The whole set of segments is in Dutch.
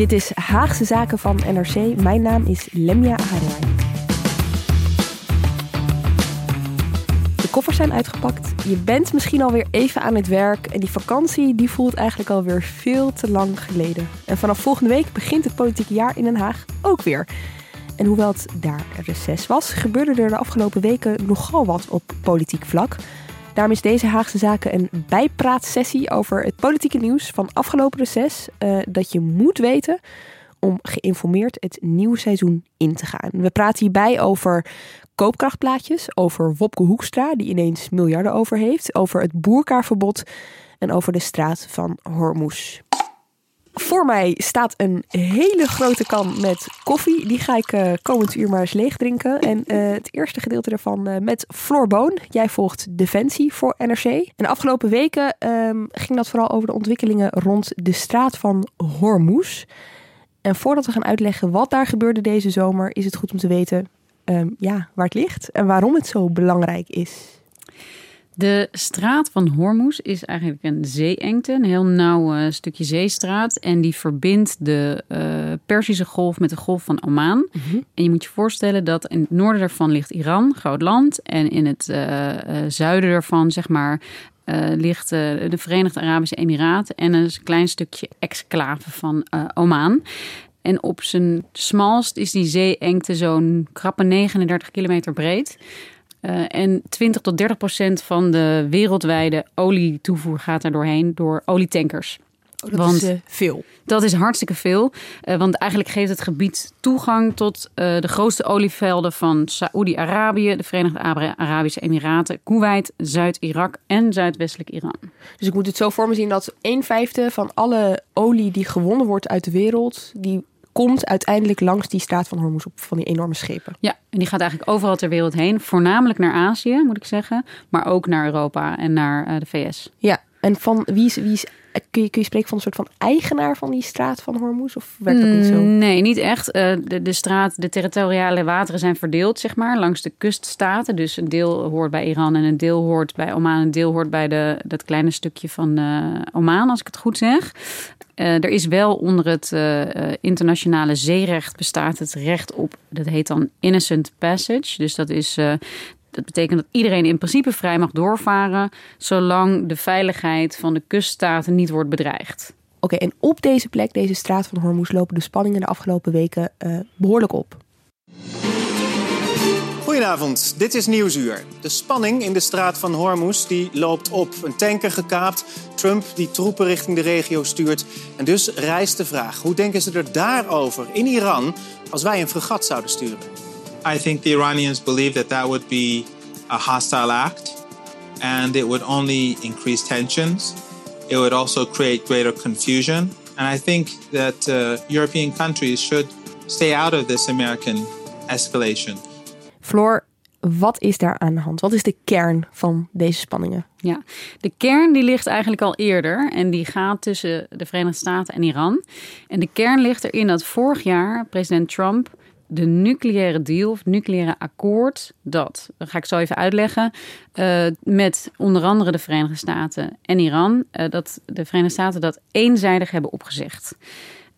Dit is Haagse Zaken van NRC. Mijn naam is Lemia Aharwai. De koffers zijn uitgepakt. Je bent misschien alweer even aan het werk. En die vakantie die voelt eigenlijk alweer veel te lang geleden. En vanaf volgende week begint het politieke jaar in Den Haag ook weer. En hoewel het daar reces was, gebeurde er de afgelopen weken nogal wat op politiek vlak. Daarom is deze Haagse Zaken een bijpraatsessie over het politieke nieuws van afgelopen reces. Uh, dat je moet weten om geïnformeerd het nieuwe seizoen in te gaan. We praten hierbij over koopkrachtplaatjes, over Wopke Hoekstra, die ineens miljarden over heeft, over het boerkaarverbod en over de straat van Hormuz. Voor mij staat een hele grote kan met koffie. Die ga ik uh, komend uur maar eens leeg drinken. En uh, het eerste gedeelte daarvan uh, met Floor Boon. Jij volgt Defensie voor NRC. En de afgelopen weken um, ging dat vooral over de ontwikkelingen rond de straat van Hormuz. En voordat we gaan uitleggen wat daar gebeurde deze zomer, is het goed om te weten um, ja, waar het ligt en waarom het zo belangrijk is. De straat van Hormuz is eigenlijk een zeeengte, een heel nauw uh, stukje zeestraat. En die verbindt de uh, Perzische golf met de golf van Oman. Mm -hmm. En je moet je voorstellen dat in het noorden daarvan ligt Iran, groot land. En in het uh, zuiden daarvan, zeg maar, ligt de Verenigde Arabische Emiraten. En een klein stukje exclave van Oman. En op zijn smalst is die zeeengte zo'n krappe 39 kilometer breed. Uh, en 20 tot 30 procent van de wereldwijde olietoevoer gaat er doorheen door olietankers. Oh, dat want is uh, veel. Dat is hartstikke veel. Uh, want eigenlijk geeft het gebied toegang tot de grootste olievelden van Saoedi-Arabië, de Verenigde Arabische Emiraten, Kuwait, Zuid-Irak en zuidwestelijk Iran. Dus ik moet het zo voor me zien dat een vijfde van alle olie die gewonnen wordt uit de wereld, die komt uiteindelijk langs die straat van Hormuz op van die enorme schepen. Ja, en die gaat eigenlijk overal ter wereld heen. Voornamelijk naar Azië, moet ik zeggen. Maar ook naar Europa en naar uh, de VS. Ja, en van wie is, wie is kun, je, kun je spreken van een soort van eigenaar van die straat van Hormuz? Of werkt dat niet zo? Nee, niet echt. Uh, de, de straat, de territoriale wateren zijn verdeeld, zeg maar, langs de kuststaten. Dus een deel hoort bij Iran en een deel hoort bij Oman. Een deel hoort bij de, dat kleine stukje van uh, Oman, als ik het goed zeg. Uh, er is wel onder het internationale zeerecht bestaat het recht op, dat heet dan innocent passage. Dus dat is dat betekent dat iedereen in principe vrij mag doorvaren, zolang de veiligheid van de kuststaten niet wordt bedreigd. Oké, okay, en op deze plek, deze straat van Hormuz, lopen de spanningen de afgelopen weken uh, behoorlijk op. Goedenavond, dit is Nieuwsuur. De spanning in de straat van Hormuz die loopt op. Een tanker gekaapt, Trump die troepen richting de regio stuurt. En dus rijst de vraag, hoe denken ze er daarover in Iran als wij een fregat zouden sturen? I think the Iranians believe that that would be a hostile act and it would only increase tensions. It would also create greater confusion. And I think that uh, European countries should stay out of this American escalation. Floor, wat is daar aan de hand? Wat is de kern van deze spanningen? Ja, de kern die ligt eigenlijk al eerder en die gaat tussen de Verenigde Staten en Iran. En de kern ligt erin dat vorig jaar president Trump de nucleaire deal, of nucleaire akkoord, dat, ga ik zo even uitleggen, uh, met onder andere de Verenigde Staten en Iran, uh, dat de Verenigde Staten dat eenzijdig hebben opgezegd.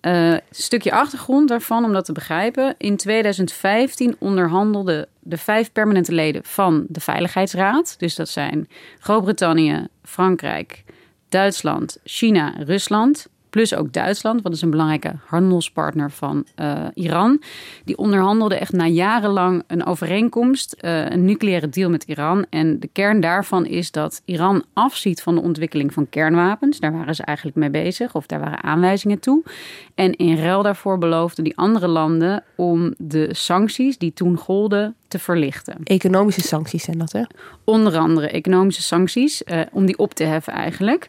Uh, stukje achtergrond daarvan, om dat te begrijpen. In 2015 onderhandelden de vijf permanente leden van de Veiligheidsraad, dus dat zijn Groot-Brittannië, Frankrijk, Duitsland, China, Rusland, plus ook Duitsland, wat is een belangrijke handelspartner van uh, Iran. Die onderhandelde echt na jarenlang een overeenkomst, uh, een nucleaire deal met Iran. En de kern daarvan is dat Iran afziet van de ontwikkeling van kernwapens. Daar waren ze eigenlijk mee bezig, of daar waren aanwijzingen toe. En in ruil daarvoor beloofden die andere landen om de sancties die toen golden te verlichten. Economische sancties zijn dat, hè? Onder andere economische sancties, uh, om die op te heffen eigenlijk.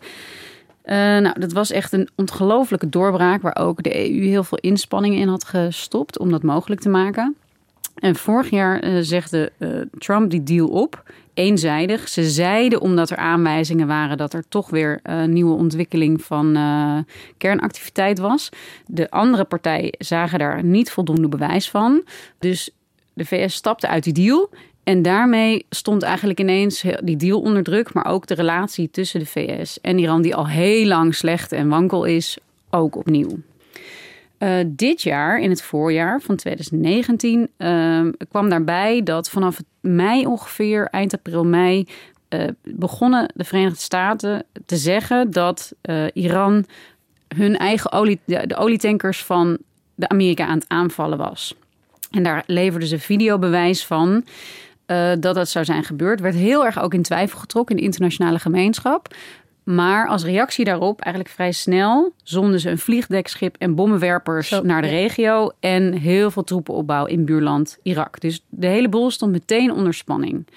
Uh, nou, dat was echt een ongelofelijke doorbraak waar ook de EU heel veel inspanningen in had gestopt om dat mogelijk te maken. En vorig jaar uh, zegde uh, Trump die deal op, eenzijdig. Ze zeiden omdat er aanwijzingen waren dat er toch weer een nieuwe ontwikkeling van kernactiviteit was. De andere partijen zagen daar niet voldoende bewijs van. Dus de VS stapte uit die deal en daarmee stond eigenlijk ineens die deal onder druk, maar ook de relatie tussen de VS en Iran, die al heel lang slecht en wankel is, ook opnieuw. Uh, dit jaar, in het voorjaar van 2019, uh, kwam daarbij dat vanaf mei ongeveer, eind april, mei, uh, begonnen de Verenigde Staten te zeggen dat uh, Iran hun eigen olie, de, de olietankers van de Amerika aan het aanvallen was. En daar leverden ze videobewijs van. Uh, dat dat zou zijn gebeurd. Werd heel erg ook in twijfel getrokken in de internationale gemeenschap. Maar als reactie daarop, eigenlijk vrij snel, zonden ze een vliegdekschip en bommenwerpers Zo, naar de ja. regio. En heel veel troepenopbouw in buurland Irak. Dus de hele boel stond meteen onder spanning.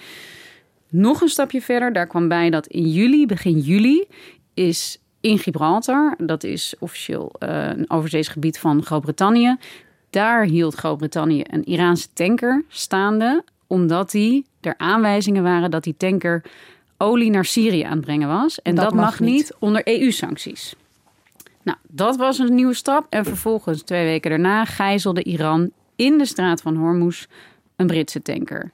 Nog een stapje verder, daar kwam bij dat in juli, begin juli, is in Gibraltar, dat is officieel uh, een overzees gebied van Groot-Brittannië. Daar hield Groot-Brittannië een Iraanse tanker staande omdat die er aanwijzingen waren dat die tanker olie naar Syrië aan het brengen was. En dat, dat mag, mag niet. niet onder EU-sancties. Nou, dat was een nieuwe stap. En vervolgens, twee weken daarna, gijzelde Iran in de straat van Hormuz een Britse tanker.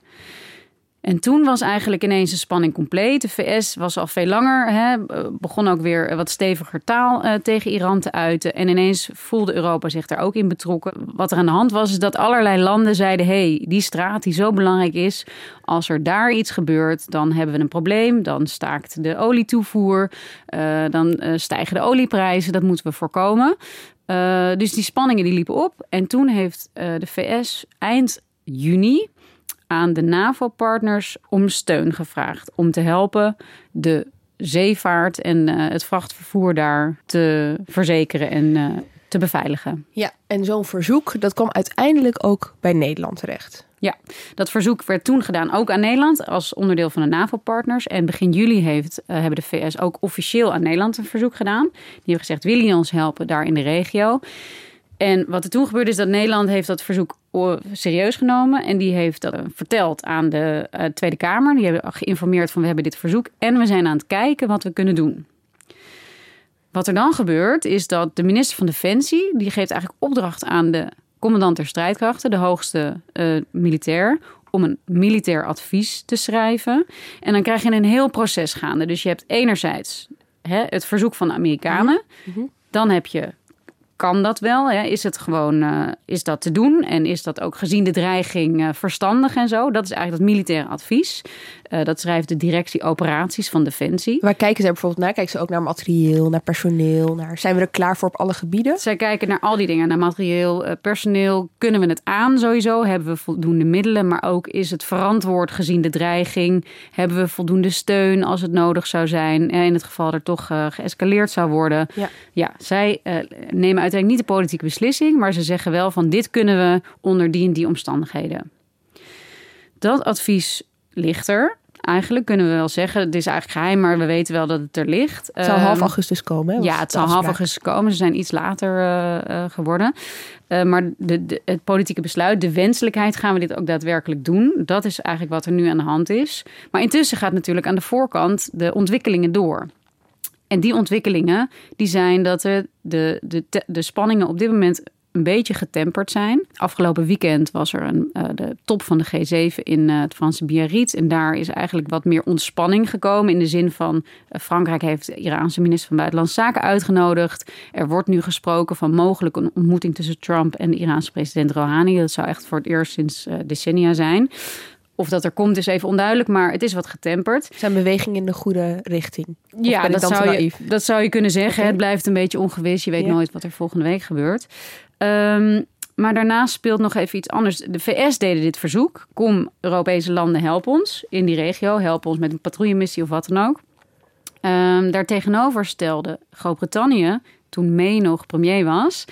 En toen was eigenlijk ineens de spanning compleet. De VS was al veel langer, hè, begon ook weer wat steviger taal uh, tegen Iran te uiten. En ineens voelde Europa zich daar ook in betrokken. Wat er aan de hand was, is dat allerlei landen zeiden: hey, die straat die zo belangrijk is, als er daar iets gebeurt, dan hebben we een probleem. Dan staakt de olietoevoer, uh, dan uh, stijgen de olieprijzen. Dat moeten we voorkomen. dus die spanningen die liepen op. En toen heeft de VS eind juni aan de NAVO-partners om steun gevraagd. Om te helpen de zeevaart en uh, het vrachtvervoer daar te verzekeren en uh, te beveiligen. Ja, en zo'n verzoek dat kwam uiteindelijk ook bij Nederland terecht. Ja, dat verzoek werd toen gedaan ook aan Nederland als onderdeel van de NAVO-partners. En begin juli heeft, uh, hebben de VS ook officieel aan Nederland een verzoek gedaan. Die hebben gezegd, willen jullie ons helpen daar in de regio? En wat er toen gebeurde is dat Nederland heeft dat verzoek serieus genomen. En die heeft dat verteld aan de uh, Tweede Kamer. Die hebben geïnformeerd van we hebben dit verzoek. En we zijn aan het kijken wat we kunnen doen. Wat er dan gebeurt is dat de minister van Defensie... die geeft eigenlijk opdracht aan de commandant der strijdkrachten... de hoogste uh, militair om een militair advies te schrijven. En dan krijg je een heel proces gaande. Dus je hebt enerzijds hè, het verzoek van de Amerikanen. Mm -hmm. Dan heb je kan dat wel? Hè? Is het gewoon, uh, is dat te doen? En is dat ook gezien de dreiging uh, verstandig en zo? Dat is eigenlijk dat militaire advies. Uh, dat schrijft de directie operaties van Defensie. Waar kijken ze bijvoorbeeld naar? Kijken ze ook naar materieel, naar personeel? Naar, zijn we er klaar voor op alle gebieden? Zij kijken naar al die dingen. Naar materieel, personeel. Kunnen we het aan sowieso? Hebben we voldoende middelen? Maar ook is het verantwoord gezien de dreiging? Hebben we voldoende steun als het nodig zou zijn? In het geval er toch geëscaleerd zou worden. Ja, ja zij nemen uiteindelijk niet de politieke beslissing, maar ze zeggen wel van dit kunnen we onder die en die omstandigheden. Dat advies ligt er. Eigenlijk kunnen we wel zeggen, het is eigenlijk geheim, maar we weten wel dat het er ligt. Het zal half augustus komen. Hè, ja, het zal half augustus komen. Ze zijn iets later uh, uh, geworden. Uh, maar de, de, het politieke besluit, de wenselijkheid, gaan we dit ook daadwerkelijk doen? Dat is eigenlijk wat er nu aan de hand is. Maar intussen gaat natuurlijk aan de voorkant de ontwikkelingen door. En die ontwikkelingen die zijn dat de, de, de spanningen op dit moment een beetje getemperd zijn. Afgelopen weekend was er een, uh, de top van de G7 in uh, het Franse Biarritz. En daar is eigenlijk wat meer ontspanning gekomen. In de zin van uh, Frankrijk heeft de Iraanse minister van Buitenlandse Zaken uitgenodigd. Er wordt nu gesproken van mogelijk een ontmoeting tussen Trump en de Iraanse president Rouhani. Dat zou echt voor het eerst sinds decennia zijn Of dat er komt is even onduidelijk, maar het is wat getemperd. Zijn bewegingen in de goede richting? Of Ja, dat zou, je, naïef? dat zou je kunnen zeggen. Het blijft een beetje ongewis. Je weet Ja. nooit wat er volgende week gebeurt. Ehm, maar daarnaast speelt nog even iets anders. De VS deden dit verzoek. Kom, Europese landen, help ons in die regio. Help ons met een patrouillemissie of wat dan ook. Ehm daartegenover stelde Groot-Brittannië, toen May nog premier was...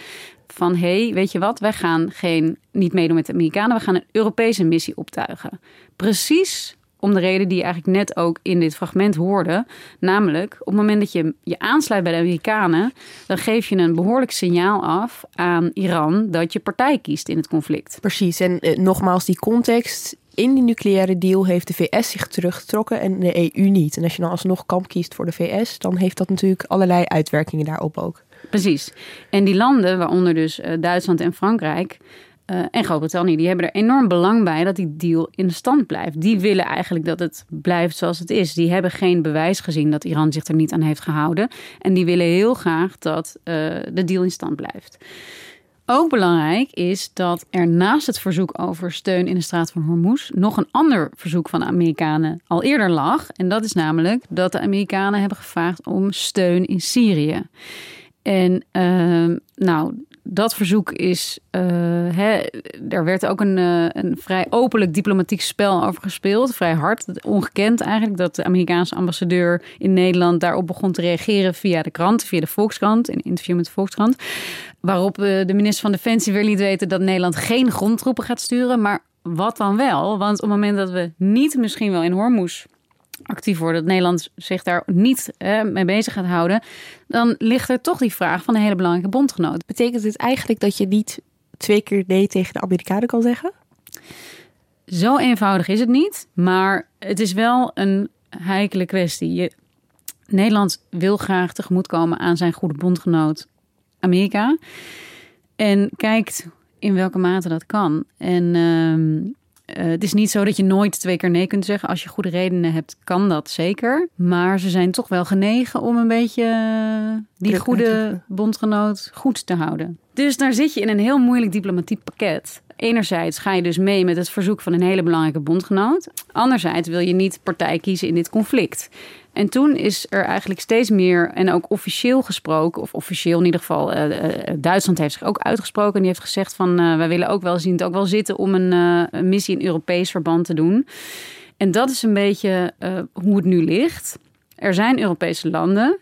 van hé, hey, weet je wat, wij gaan geen, niet meedoen met de Amerikanen... we gaan een Europese missie optuigen. Precies om de reden die je eigenlijk net ook in dit fragment hoorde. Namelijk, op het moment dat je je aansluit bij de Amerikanen... dan geef je een behoorlijk signaal af aan Iran... dat je partij kiest in het conflict. Precies. En eh, nogmaals, die context. In die nucleaire deal heeft de VS zich teruggetrokken en de EU niet. En als je dan alsnog kamp kiest voor de VS, dan heeft dat natuurlijk allerlei uitwerkingen daarop ook. Precies. En die landen, waaronder dus eh, Duitsland en Frankrijk eh, en Groot-Brittannië, die hebben er enorm belang bij dat die deal in stand blijft. Die willen eigenlijk dat het blijft zoals het is. Die hebben geen bewijs gezien dat Iran zich er niet aan heeft gehouden. En die willen heel graag dat eh, de deal in stand blijft. Ook belangrijk is dat er naast het verzoek over steun in de straat van Hormuz nog een ander verzoek van de Amerikanen al eerder lag. En dat is namelijk dat de Amerikanen hebben gevraagd om steun in Syrië. En ehm, nou, dat verzoek is. eh, hè, er werd ook een, eh, een vrij openlijk diplomatiek spel over gespeeld. Vrij hard. Ongekend eigenlijk dat de Amerikaanse ambassadeur in Nederland daarop begon te reageren via de krant, via de Volkskrant, in een interview met de Volkskrant. Waarop eh, de minister van Defensie weer liet weten dat Nederland geen grondtroepen gaat sturen. Maar wat dan wel? Want op het moment dat we niet misschien wel in Hormuz actief worden, dat Nederland zich daar niet eh, mee bezig gaat houden, dan ligt er toch die vraag van een hele belangrijke bondgenoot. Betekent dit eigenlijk dat je niet twee keer nee tegen de Amerikanen kan zeggen? Zo eenvoudig is het niet, maar het is wel een heikele kwestie. Je, Nederland wil graag tegemoetkomen aan zijn goede bondgenoot Amerika en kijkt in welke mate dat kan. En ehm, eh, het is niet zo dat je nooit twee keer nee kunt zeggen. Als je goede redenen hebt, kan dat zeker. Maar ze zijn toch wel genegen om een beetje eh, die goede bondgenoot goed te houden. Dus daar zit je in een heel moeilijk diplomatiek pakket. Enerzijds ga je dus mee met het verzoek van een hele belangrijke bondgenoot. Anderzijds wil je niet partij kiezen in dit conflict. En toen is er eigenlijk steeds meer, en ook officieel gesproken, of officieel in ieder geval, eh, eh, Duitsland heeft zich ook uitgesproken. En die heeft gezegd van, eh, wij willen ook wel zien het ook wel zitten om een, eh, een missie in Europees verband te doen. En dat is een beetje hoe het nu ligt. Er zijn Europese landen.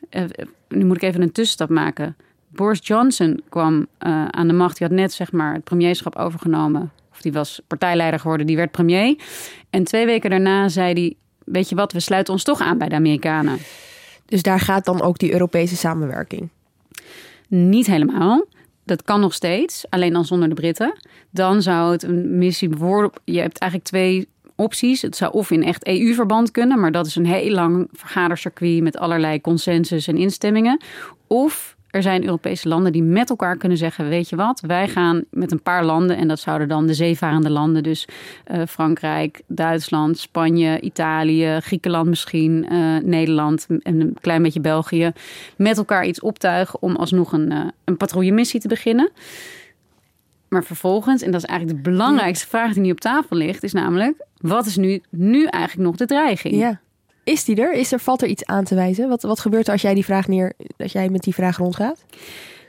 nu moet ik even een tussenstap maken. Boris Johnson kwam eh, aan de macht. Die had net zeg maar, het premierschap overgenomen. Of die was partijleider geworden. Die werd premier. En twee weken daarna zei hij... Weet je wat, we sluiten ons toch aan bij de Amerikanen. Dus daar gaat dan ook die Europese samenwerking. Niet helemaal. Dat kan nog steeds, alleen dan zonder de Britten. Dan zou het een missie worden. Je hebt eigenlijk twee opties. Het zou of in echt EU-verband kunnen, maar dat is een heel lang vergadercircuit met allerlei consensus en instemmingen. Of er zijn Europese landen die met elkaar kunnen zeggen: Weet je wat, wij gaan met een paar landen, en dat zouden dan de zeevarende landen, dus eh, Frankrijk, Duitsland, Spanje, Italië, Griekenland misschien, eh, Nederland en een klein beetje België, met elkaar iets optuigen om alsnog een, eh, een patrouillemissie te beginnen. Maar vervolgens, en dat is eigenlijk de belangrijkste vraag die nu op tafel ligt, is namelijk: wat is nu, nu eigenlijk nog de dreiging? Ja. Is die er? Is er? Valt er iets aan te wijzen? Wat, wat gebeurt er als jij die vraag neer, als jij met die vraag rondgaat?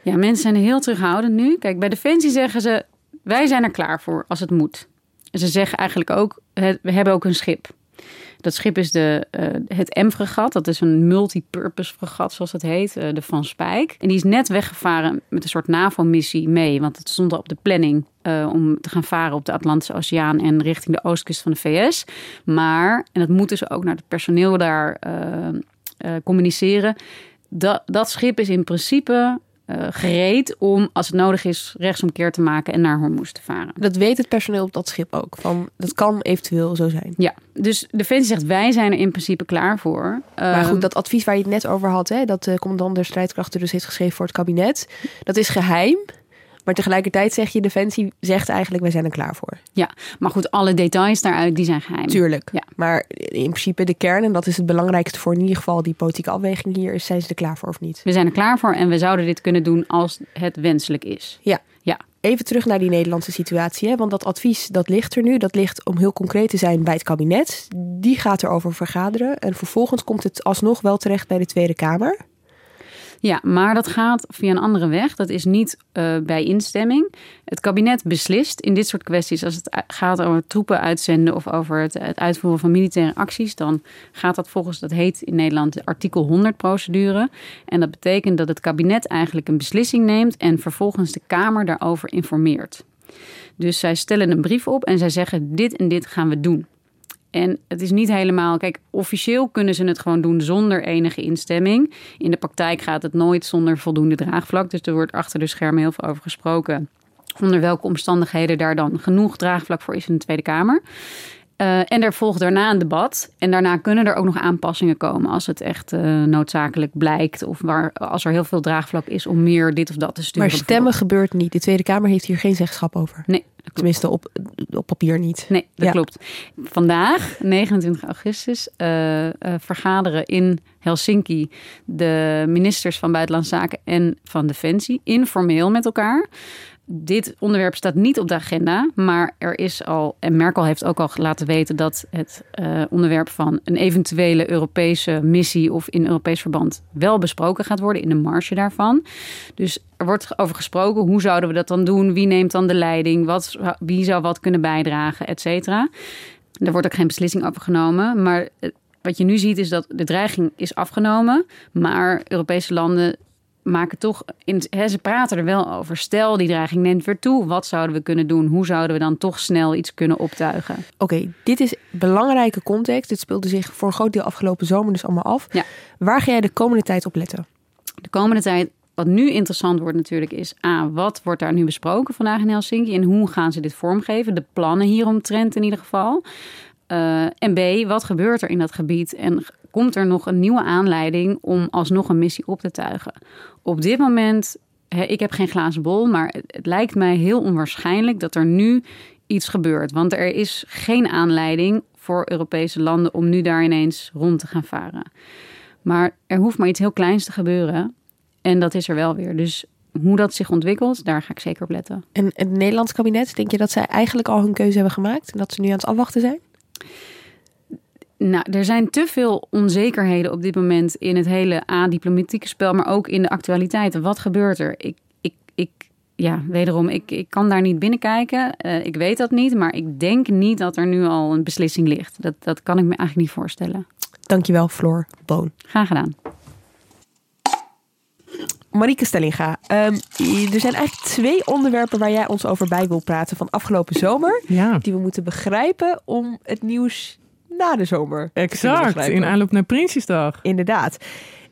Ja, mensen zijn heel terughoudend nu. Kijk, bij Defensie zeggen ze: wij zijn er klaar voor als het moet. Ze zeggen eigenlijk ook: we hebben ook een schip. Dat schip is de, eh, het M-fregat. Dat is een multipurpose fregat, zoals het heet, eh, de Van Spijk. En die is net weggevaren met een soort NAVO-missie mee. Want het stond op de planning eh, om te gaan varen op de Atlantische Oceaan en richting de oostkust van de VS. Maar, en dat moeten ze ook naar het personeel daar communiceren. Dat, dat schip is in principe eh, gereed om, als het nodig is, rechtsomkeer te maken en naar Hormuz te varen. Dat weet het personeel op dat schip ook. Van, dat kan eventueel zo zijn. Ja, dus Defensie zegt wij zijn er in principe klaar voor. Maar Ehm, goed, dat advies waar je het net over had, hè, dat de commandant der strijdkrachten dus heeft geschreven voor het kabinet, dat is geheim. Maar tegelijkertijd zeg je, Defensie zegt eigenlijk, wij zijn er klaar voor. Ja, maar goed, alle details daaruit, die zijn geheim. Tuurlijk. Ja. Maar in principe de kern, en dat is het belangrijkste voor in ieder geval die politieke afweging hier, is zijn ze er klaar voor of niet? We zijn er klaar voor en we zouden dit kunnen doen als het wenselijk is. Ja. Ja. Even terug naar die Nederlandse situatie. Hè? Want dat advies dat ligt er nu. Dat ligt, om heel concreet te zijn, bij het kabinet. Die gaat erover vergaderen. En vervolgens komt het alsnog wel terecht bij de Tweede Kamer. Ja, maar dat gaat via een andere weg. Dat is niet uh, bij instemming. Het kabinet beslist in dit soort kwesties, als het gaat over troepen uitzenden of over het, het uitvoeren van militaire acties, dan gaat dat volgens, dat heet in Nederland de artikel 100 procedure. En dat betekent dat het kabinet eigenlijk een beslissing neemt en vervolgens de Kamer daarover informeert. Dus zij stellen een brief op en zij zeggen: dit en dit gaan we doen. En het is niet helemaal. Kijk, officieel kunnen ze het gewoon doen zonder enige instemming. In de praktijk gaat het nooit zonder voldoende draagvlak. Dus er wordt achter de schermen heel veel over gesproken. Onder welke omstandigheden daar dan genoeg draagvlak voor is in de Tweede Kamer. Uh, en er volgt daarna een debat. En daarna kunnen er ook nog aanpassingen komen als het echt uh, noodzakelijk blijkt. Of waar, als er heel veel draagvlak is om meer dit of dat te sturen. Maar stemmen gebeurt niet. De Tweede Kamer heeft hier geen zeggenschap over. Nee. Tenminste, op, op papier niet. Nee, dat ja. klopt. Vandaag, 29 augustus, uh, vergaderen in Helsinki de ministers van Buitenlandse Zaken en van Defensie informeel met elkaar dit onderwerp staat niet op de agenda, maar er is al, en Merkel heeft ook al laten weten dat het uh, onderwerp van een eventuele Europese missie of in Europees verband wel besproken gaat worden in de marge daarvan. Dus er wordt over gesproken, hoe zouden we dat dan doen? Wie neemt dan de leiding? Wat, wie zou wat kunnen bijdragen, et cetera? Er wordt ook geen beslissing over genomen, maar wat je nu ziet is dat de dreiging is afgenomen, maar Europese landen maken toch. In, hè, ze praten er wel over. Stel, die dreiging neemt weer toe. Wat zouden we kunnen doen? Hoe zouden we dan toch snel iets kunnen optuigen? Oké, okay, dit is belangrijke context. Dit speelde zich voor een groot deel afgelopen zomer dus allemaal af. Ja. Waar ga jij de komende tijd op letten? De komende tijd. Wat nu interessant wordt natuurlijk is A, wat wordt daar nu besproken vandaag in Helsinki en hoe gaan ze dit vormgeven? De plannen hieromtrent in ieder geval. Uh, en B, wat gebeurt er in dat gebied en komt er nog een nieuwe aanleiding om alsnog een missie op te tuigen? Op dit moment, ik heb geen glazen bol, maar het, het lijkt mij heel onwaarschijnlijk dat er nu iets gebeurt. Want er is geen aanleiding voor Europese landen om nu daar ineens rond te gaan varen. Maar er hoeft maar iets heel kleins te gebeuren en dat is er wel weer. Dus hoe dat zich ontwikkelt, daar ga ik zeker op letten. En het Nederlands kabinet, denk je dat zij eigenlijk al hun keuze hebben gemaakt en dat ze nu aan het afwachten zijn? Nou, er zijn te veel onzekerheden op dit moment in het hele A-diplomatieke spel, maar ook in de actualiteiten. Wat gebeurt er? Ik, ik, ik, ja, wederom, ik, ik kan daar niet binnenkijken. Uh, ik weet dat niet, maar ik denk niet dat er nu al een beslissing ligt. Dat, dat kan ik me eigenlijk niet voorstellen. Dankjewel, Floor Boon. Graag gedaan. Marieke Stellinga, um, er zijn eigenlijk twee onderwerpen waar jij ons over bij wil praten van afgelopen zomer. Ja. Die we moeten begrijpen om het nieuws na de zomer. Exact, in aanloop naar Prinsjesdag. Inderdaad.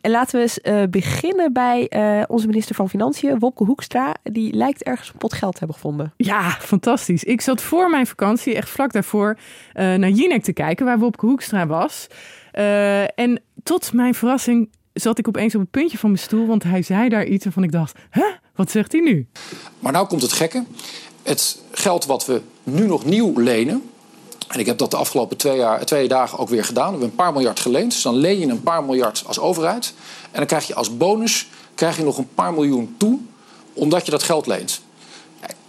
En laten we eens uh, beginnen bij uh, onze minister van Financiën, Wopke Hoekstra. Die lijkt ergens een pot geld te hebben gevonden. Ja, fantastisch. Ik zat voor mijn vakantie, echt vlak daarvoor, uh, naar Jinek te kijken, waar Wopke Hoekstra was. en tot mijn verrassing zat ik opeens op het puntje van mijn stoel, want hij zei daar iets waarvan ik dacht, hè, wat zegt hij nu? Maar nou komt het gekke. Het geld wat we nu nog nieuw lenen, en ik heb dat de afgelopen twee, jaar, twee dagen ook weer gedaan. We hebben een paar miljard geleend. Dus dan leen je een paar miljard als overheid. En dan krijg je als bonus krijg je nog een paar miljoen toe, omdat je dat geld leent.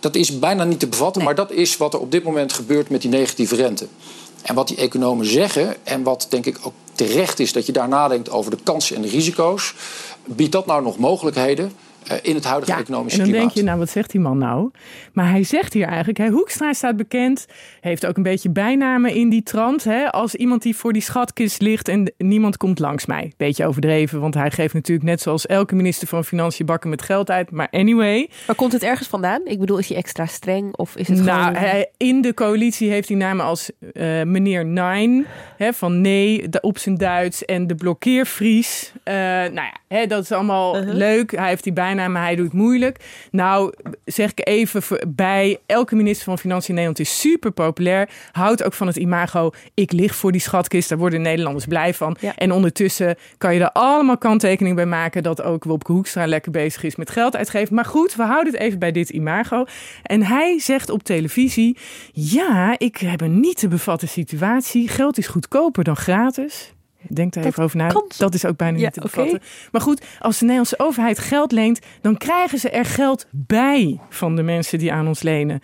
Dat is bijna niet te bevatten, maar dat is wat er op dit moment gebeurt met die negatieve rente. En wat die economen zeggen, en wat denk ik ook terecht is dat je daar nadenkt over de kansen en de risico's, biedt dat nou nog mogelijkheden in het huidige ja, economische en dan klimaat. denk je, nou wat zegt die man nou? Maar hij zegt hier eigenlijk, hè, Hoekstra staat bekend, heeft ook een beetje bijnamen in die trant. Hè, als iemand die voor die schatkist ligt en niemand komt langs mij. Beetje overdreven, want hij geeft natuurlijk net zoals elke minister van Financiën bakken met geld uit. Maar anyway. Maar komt het ergens vandaan? Ik bedoel, is hij extra streng of is het nou, gewoon... hij, in de coalitie heeft hij namen als uh, meneer Nine, hè, van nee, de, op zijn Duits en de blokkeervries. Uh, nou ja, hè, dat is allemaal uh -huh. leuk. Hij heeft die bijnamen maar hij doet moeilijk. Nou, zeg ik even bij, elke minister van Financiën in Nederland is super populair. Houdt ook van het imago, ik lig voor die schatkist, daar worden Nederlanders blij van. En ondertussen kan je er allemaal kanttekening bij maken dat ook Wopke Hoekstra lekker bezig is met geld uitgeven. Maar goed, we houden het even bij dit imago. En hij zegt op televisie, ja, ik heb een niet te bevatten situatie. Geld is goedkoper dan gratis. Denk daar even over na. Dat is ook bijna niet te bevatten. Maar goed, als de Nederlandse overheid geld leent, dan krijgen ze er geld bij van de mensen die aan ons lenen.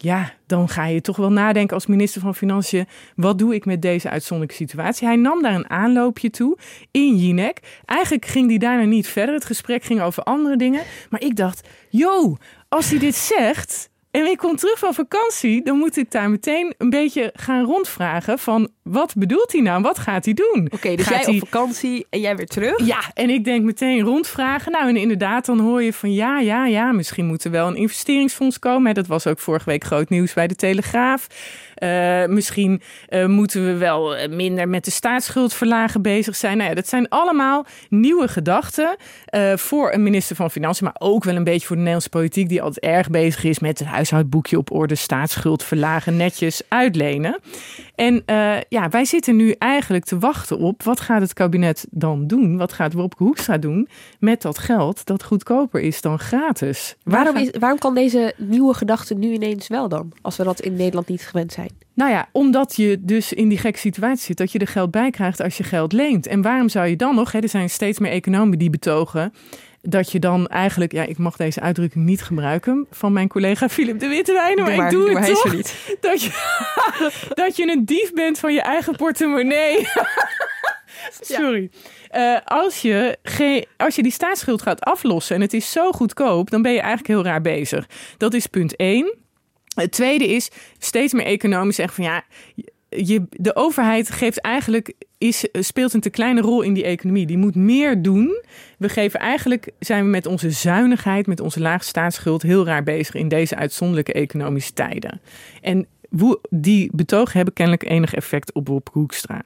Ja, dan ga je toch wel nadenken als minister van Financiën. Wat doe ik met deze uitzonderlijke situatie? Hij nam daar een aanloopje toe in Jinek. Eigenlijk ging hij daarna niet verder. Het gesprek ging over andere dingen. Maar ik dacht, yo, als hij dit zegt, en ik kom terug van vakantie, dan moet ik daar meteen een beetje gaan rondvragen van wat bedoelt hij nou? Wat gaat hij doen? Oké, dus gaat jij op vakantie en jij weer terug? Ja, en ik denk meteen rondvragen. Nou, en inderdaad, dan hoor je van ja, ja, ja, misschien moet er wel een investeringsfonds komen. Dat was ook vorige week groot nieuws bij de Telegraaf. Uh, misschien uh, moeten we wel eh, minder met de staatsschuldverlagen bezig zijn. Nou ja, dat zijn allemaal nieuwe gedachten uh, voor een minister van Financiën, maar ook wel een beetje voor de Nederlandse politiek, die altijd erg bezig is met het huishoudboekje op orde, staatsschuld verlagen, netjes uitlenen. En ja, wij zitten nu eigenlijk te wachten op wat gaat het kabinet dan doen? Wat gaat Wopke Hoekstra doen met dat geld dat goedkoper is dan gratis? Waarom, is, waarom kan deze nieuwe gedachte nu ineens wel dan, als we dat in Nederland niet gewend zijn? Nou ja, omdat je dus in die gekke situatie zit dat je er geld bij krijgt als je geld leent. En waarom zou je dan nog, hè, er zijn steeds meer economen die betogen dat je dan eigenlijk, ja, ik mag deze uitdrukking niet gebruiken van mijn collega Philip de Wittewijn, maar, ik doe het toch. Niet. Dat je, dat je een dief bent van je eigen portemonnee. Sorry. Uh, als, je als je die staatsschuld gaat aflossen en het is zo goedkoop, dan ben je eigenlijk heel raar bezig. Dat is punt 1. Het tweede is steeds meer economisch zeggen van ja, de overheid geeft eigenlijk, is, speelt een te kleine rol in die economie. Die moet meer doen. We geven eigenlijk, zijn we met onze zuinigheid, met onze lage staatsschuld heel raar bezig in deze uitzonderlijke economische tijden. En die betogen hebben kennelijk enig effect op Bob Hoekstra.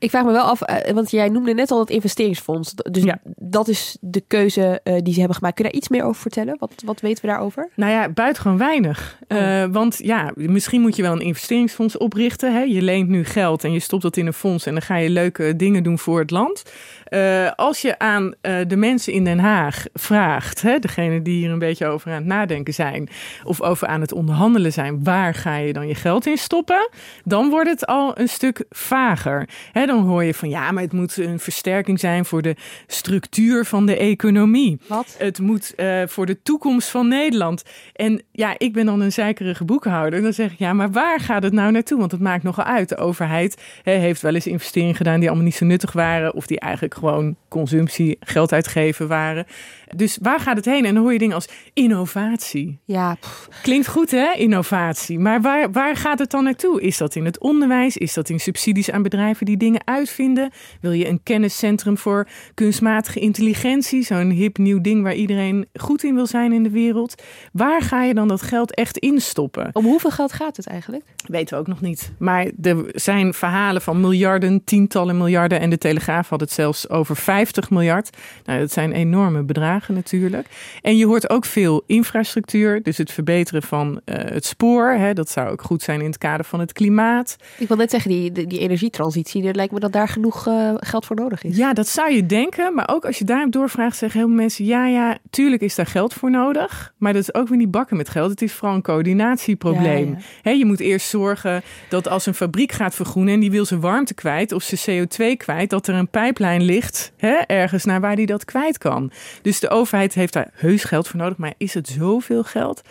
Ik vraag me wel af, eh, want jij noemde net al het investeringsfonds. Dus ja. dat is de keuze uh, die ze hebben gemaakt. Kun je daar iets meer over vertellen? Wat, wat weten we daarover? Nou ja, buitengewoon weinig. Oh. Uh, want ja, misschien moet je wel een investeringsfonds oprichten. Hè? Je leent nu geld en je stopt dat in een fonds en dan ga je leuke dingen doen voor het land. Uh, als je aan uh, de mensen in Den Haag vraagt, hè, degene die hier een beetje over aan het nadenken zijn, of over aan het onderhandelen zijn, waar ga je dan je geld in stoppen? Dan wordt het al een stuk vager. Hè, dan hoor je van ja, maar het moet een versterking zijn voor de structuur van de economie. Wat? Het moet uh, voor de toekomst van Nederland. En ja, ik ben dan een zeikerige boekhouder. Dan zeg ik ja, maar waar gaat het nou naartoe? Want het maakt nogal uit. De overheid hè, heeft wel eens investeringen gedaan die allemaal niet zo nuttig waren, of die eigenlijk gewoon consumptie, geld uitgeven waren. Dus waar gaat het heen? En dan hoor je dingen als innovatie. Ja. Klinkt goed hè, innovatie. Maar waar, waar gaat het dan naartoe? Is dat in het onderwijs? Is dat in subsidies aan bedrijven die dingen uitvinden? Wil je een kenniscentrum voor kunstmatige intelligentie? Zo'n hip nieuw ding waar iedereen goed in wil zijn in de wereld. Waar ga je dan dat geld echt instoppen? Om hoeveel geld gaat het eigenlijk? Weten we ook nog niet. Maar er zijn verhalen van miljarden, tientallen miljarden. En de Telegraaf had het zelfs over 50 miljard. Nou, dat zijn enorme bedragen natuurlijk. En je hoort ook veel infrastructuur, dus het verbeteren van uh, het spoor. Hè, dat zou ook goed zijn in het kader van het klimaat. Ik wil net zeggen, die, die energietransitie, er lijkt me dat daar genoeg uh, geld voor nodig is. Ja, dat zou je denken. Maar ook als je daarop doorvraagt, zeggen heel veel mensen, ja, ja, tuurlijk is daar geld voor nodig. Maar dat is ook weer niet bakken met geld. Het is vooral een coördinatieprobleem. Ja, ja. Hè, je moet eerst zorgen dat als een fabriek gaat vergroenen en die wil zijn warmte kwijt of zijn CO2 kwijt, dat er een pijplijn ligt hè, ergens naar waar die dat kwijt kan. Dus de overheid heeft daar heus geld voor nodig. Maar is het zoveel geld?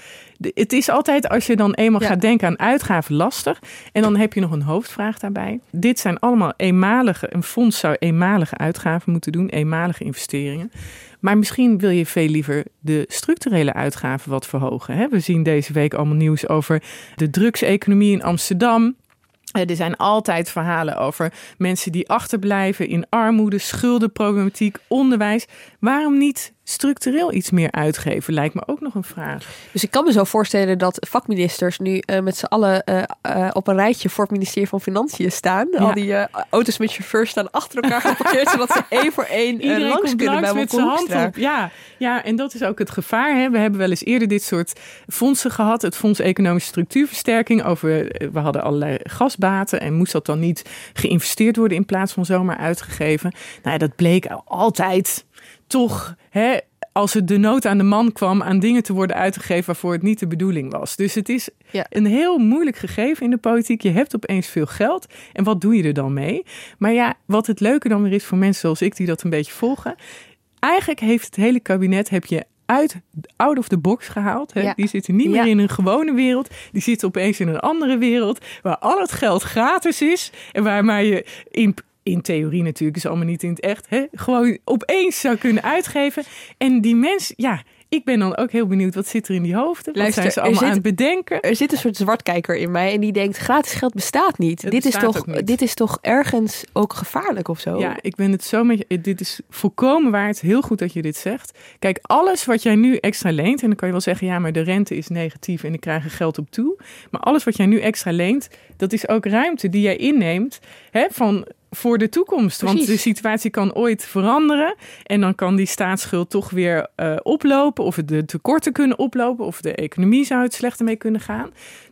het is altijd als je dan eenmaal gaat denken aan uitgaven lastig. En dan heb je nog een hoofdvraag daarbij. Dit zijn allemaal eenmalige, een fonds zou eenmalige uitgaven moeten doen, eenmalige investeringen. Maar misschien wil je veel liever de structurele uitgaven wat verhogen. We zien deze week allemaal nieuws over de drugseconomie in Amsterdam. Er zijn altijd verhalen over mensen die achterblijven in armoede, schuldenproblematiek, onderwijs. Waarom niet structureel iets meer uitgeven? Lijkt me ook nog een vraag. Dus ik kan me zo voorstellen dat vakministers nu uh, met z'n allen uh, uh, op een rijtje voor het ministerie van Financiën staan. Ja. Al die auto's met chauffeurs staan achter elkaar geparkeerd, zodat ze één voor één langs kunnen bij met zijn hand op. Ja, ja, en dat is ook het gevaar. Hè. We hebben wel eens eerder dit soort fondsen gehad. Het Fonds Economische Structuurversterking. Over, we hadden allerlei gasbaten en moest dat dan niet geïnvesteerd worden in plaats van zomaar uitgegeven. Nou, dat bleek altijd toch, hè, als het de nood aan de man kwam, aan dingen te worden uitgegeven waarvoor het niet de bedoeling was. Dus het is ja. een heel moeilijk gegeven in de politiek. Je hebt opeens veel geld. En wat doe je er dan mee? Maar ja, wat het leuke dan weer is voor mensen zoals ik die dat een beetje volgen. Eigenlijk heeft het hele kabinet heb je uit out of the box gehaald. Hè? Ja. Die zitten niet meer in een gewone wereld. Die zitten opeens in een andere wereld waar al het geld gratis is en waar maar je in in theorie natuurlijk, is allemaal niet in het echt, hè, gewoon opeens zou kunnen uitgeven. En die mens, ja, ik ben dan ook heel benieuwd, wat zit er in die hoofden? Wat zijn ze allemaal zit, aan het bedenken? Er zit een soort zwartkijker in mij en die denkt, gratis geld bestaat niet. dit, is toch, dit is toch ergens ook gevaarlijk of zo? Ja, ik ben het zo met je, dit is volkomen waar. Het is heel goed dat je dit zegt. Kijk, alles wat jij nu extra leent, en dan kan je wel zeggen, ja, maar de rente is negatief en ik krijg er geld op toe. Maar alles wat jij nu extra leent, dat is ook ruimte die jij inneemt hè, van voor de toekomst. Want de situatie kan ooit veranderen. En dan kan die staatsschuld toch weer uh, oplopen. Of de tekorten kunnen oplopen. Of de economie zou het slechter mee kunnen gaan.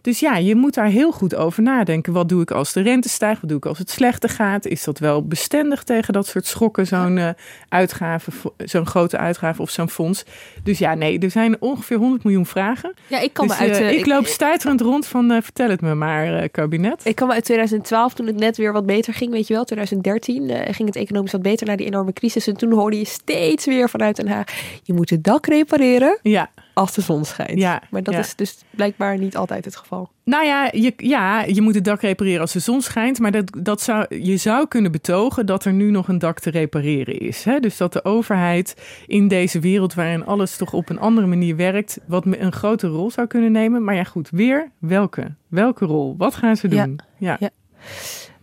Dus ja, je moet daar heel goed over nadenken. Wat doe ik als de rente stijgt? Wat doe ik als het slechter gaat? Is dat wel bestendig tegen dat soort schokken? Zo'n uh, uitgave, zo'n grote uitgave of zo'n fonds. Dus ja, nee, er zijn ongeveer 100 miljoen vragen. Ja, ik kan dus, me uit... Uh, ik, ik loop stuiterend rond van vertel het me maar, kabinet. Ik kan me uit 2012, toen het net weer wat beter ging, weet je wel 2013 uh, ging het economisch wat beter na die enorme crisis. En toen hoorde je steeds weer vanuit Den Haag: je moet het dak repareren ja. Als de zon schijnt. Ja, maar dat ja. is dus blijkbaar niet altijd het geval. Nou ja je, ja, je moet het dak repareren als de zon schijnt. Maar dat, dat zou, je zou kunnen betogen dat er nu nog een dak te repareren is. Hè? Dus dat de overheid in deze wereld waarin alles toch op een andere manier werkt, wat een grote rol zou kunnen nemen. Maar ja, goed, weer welke? Welke rol? Wat gaan ze doen? ja. ja.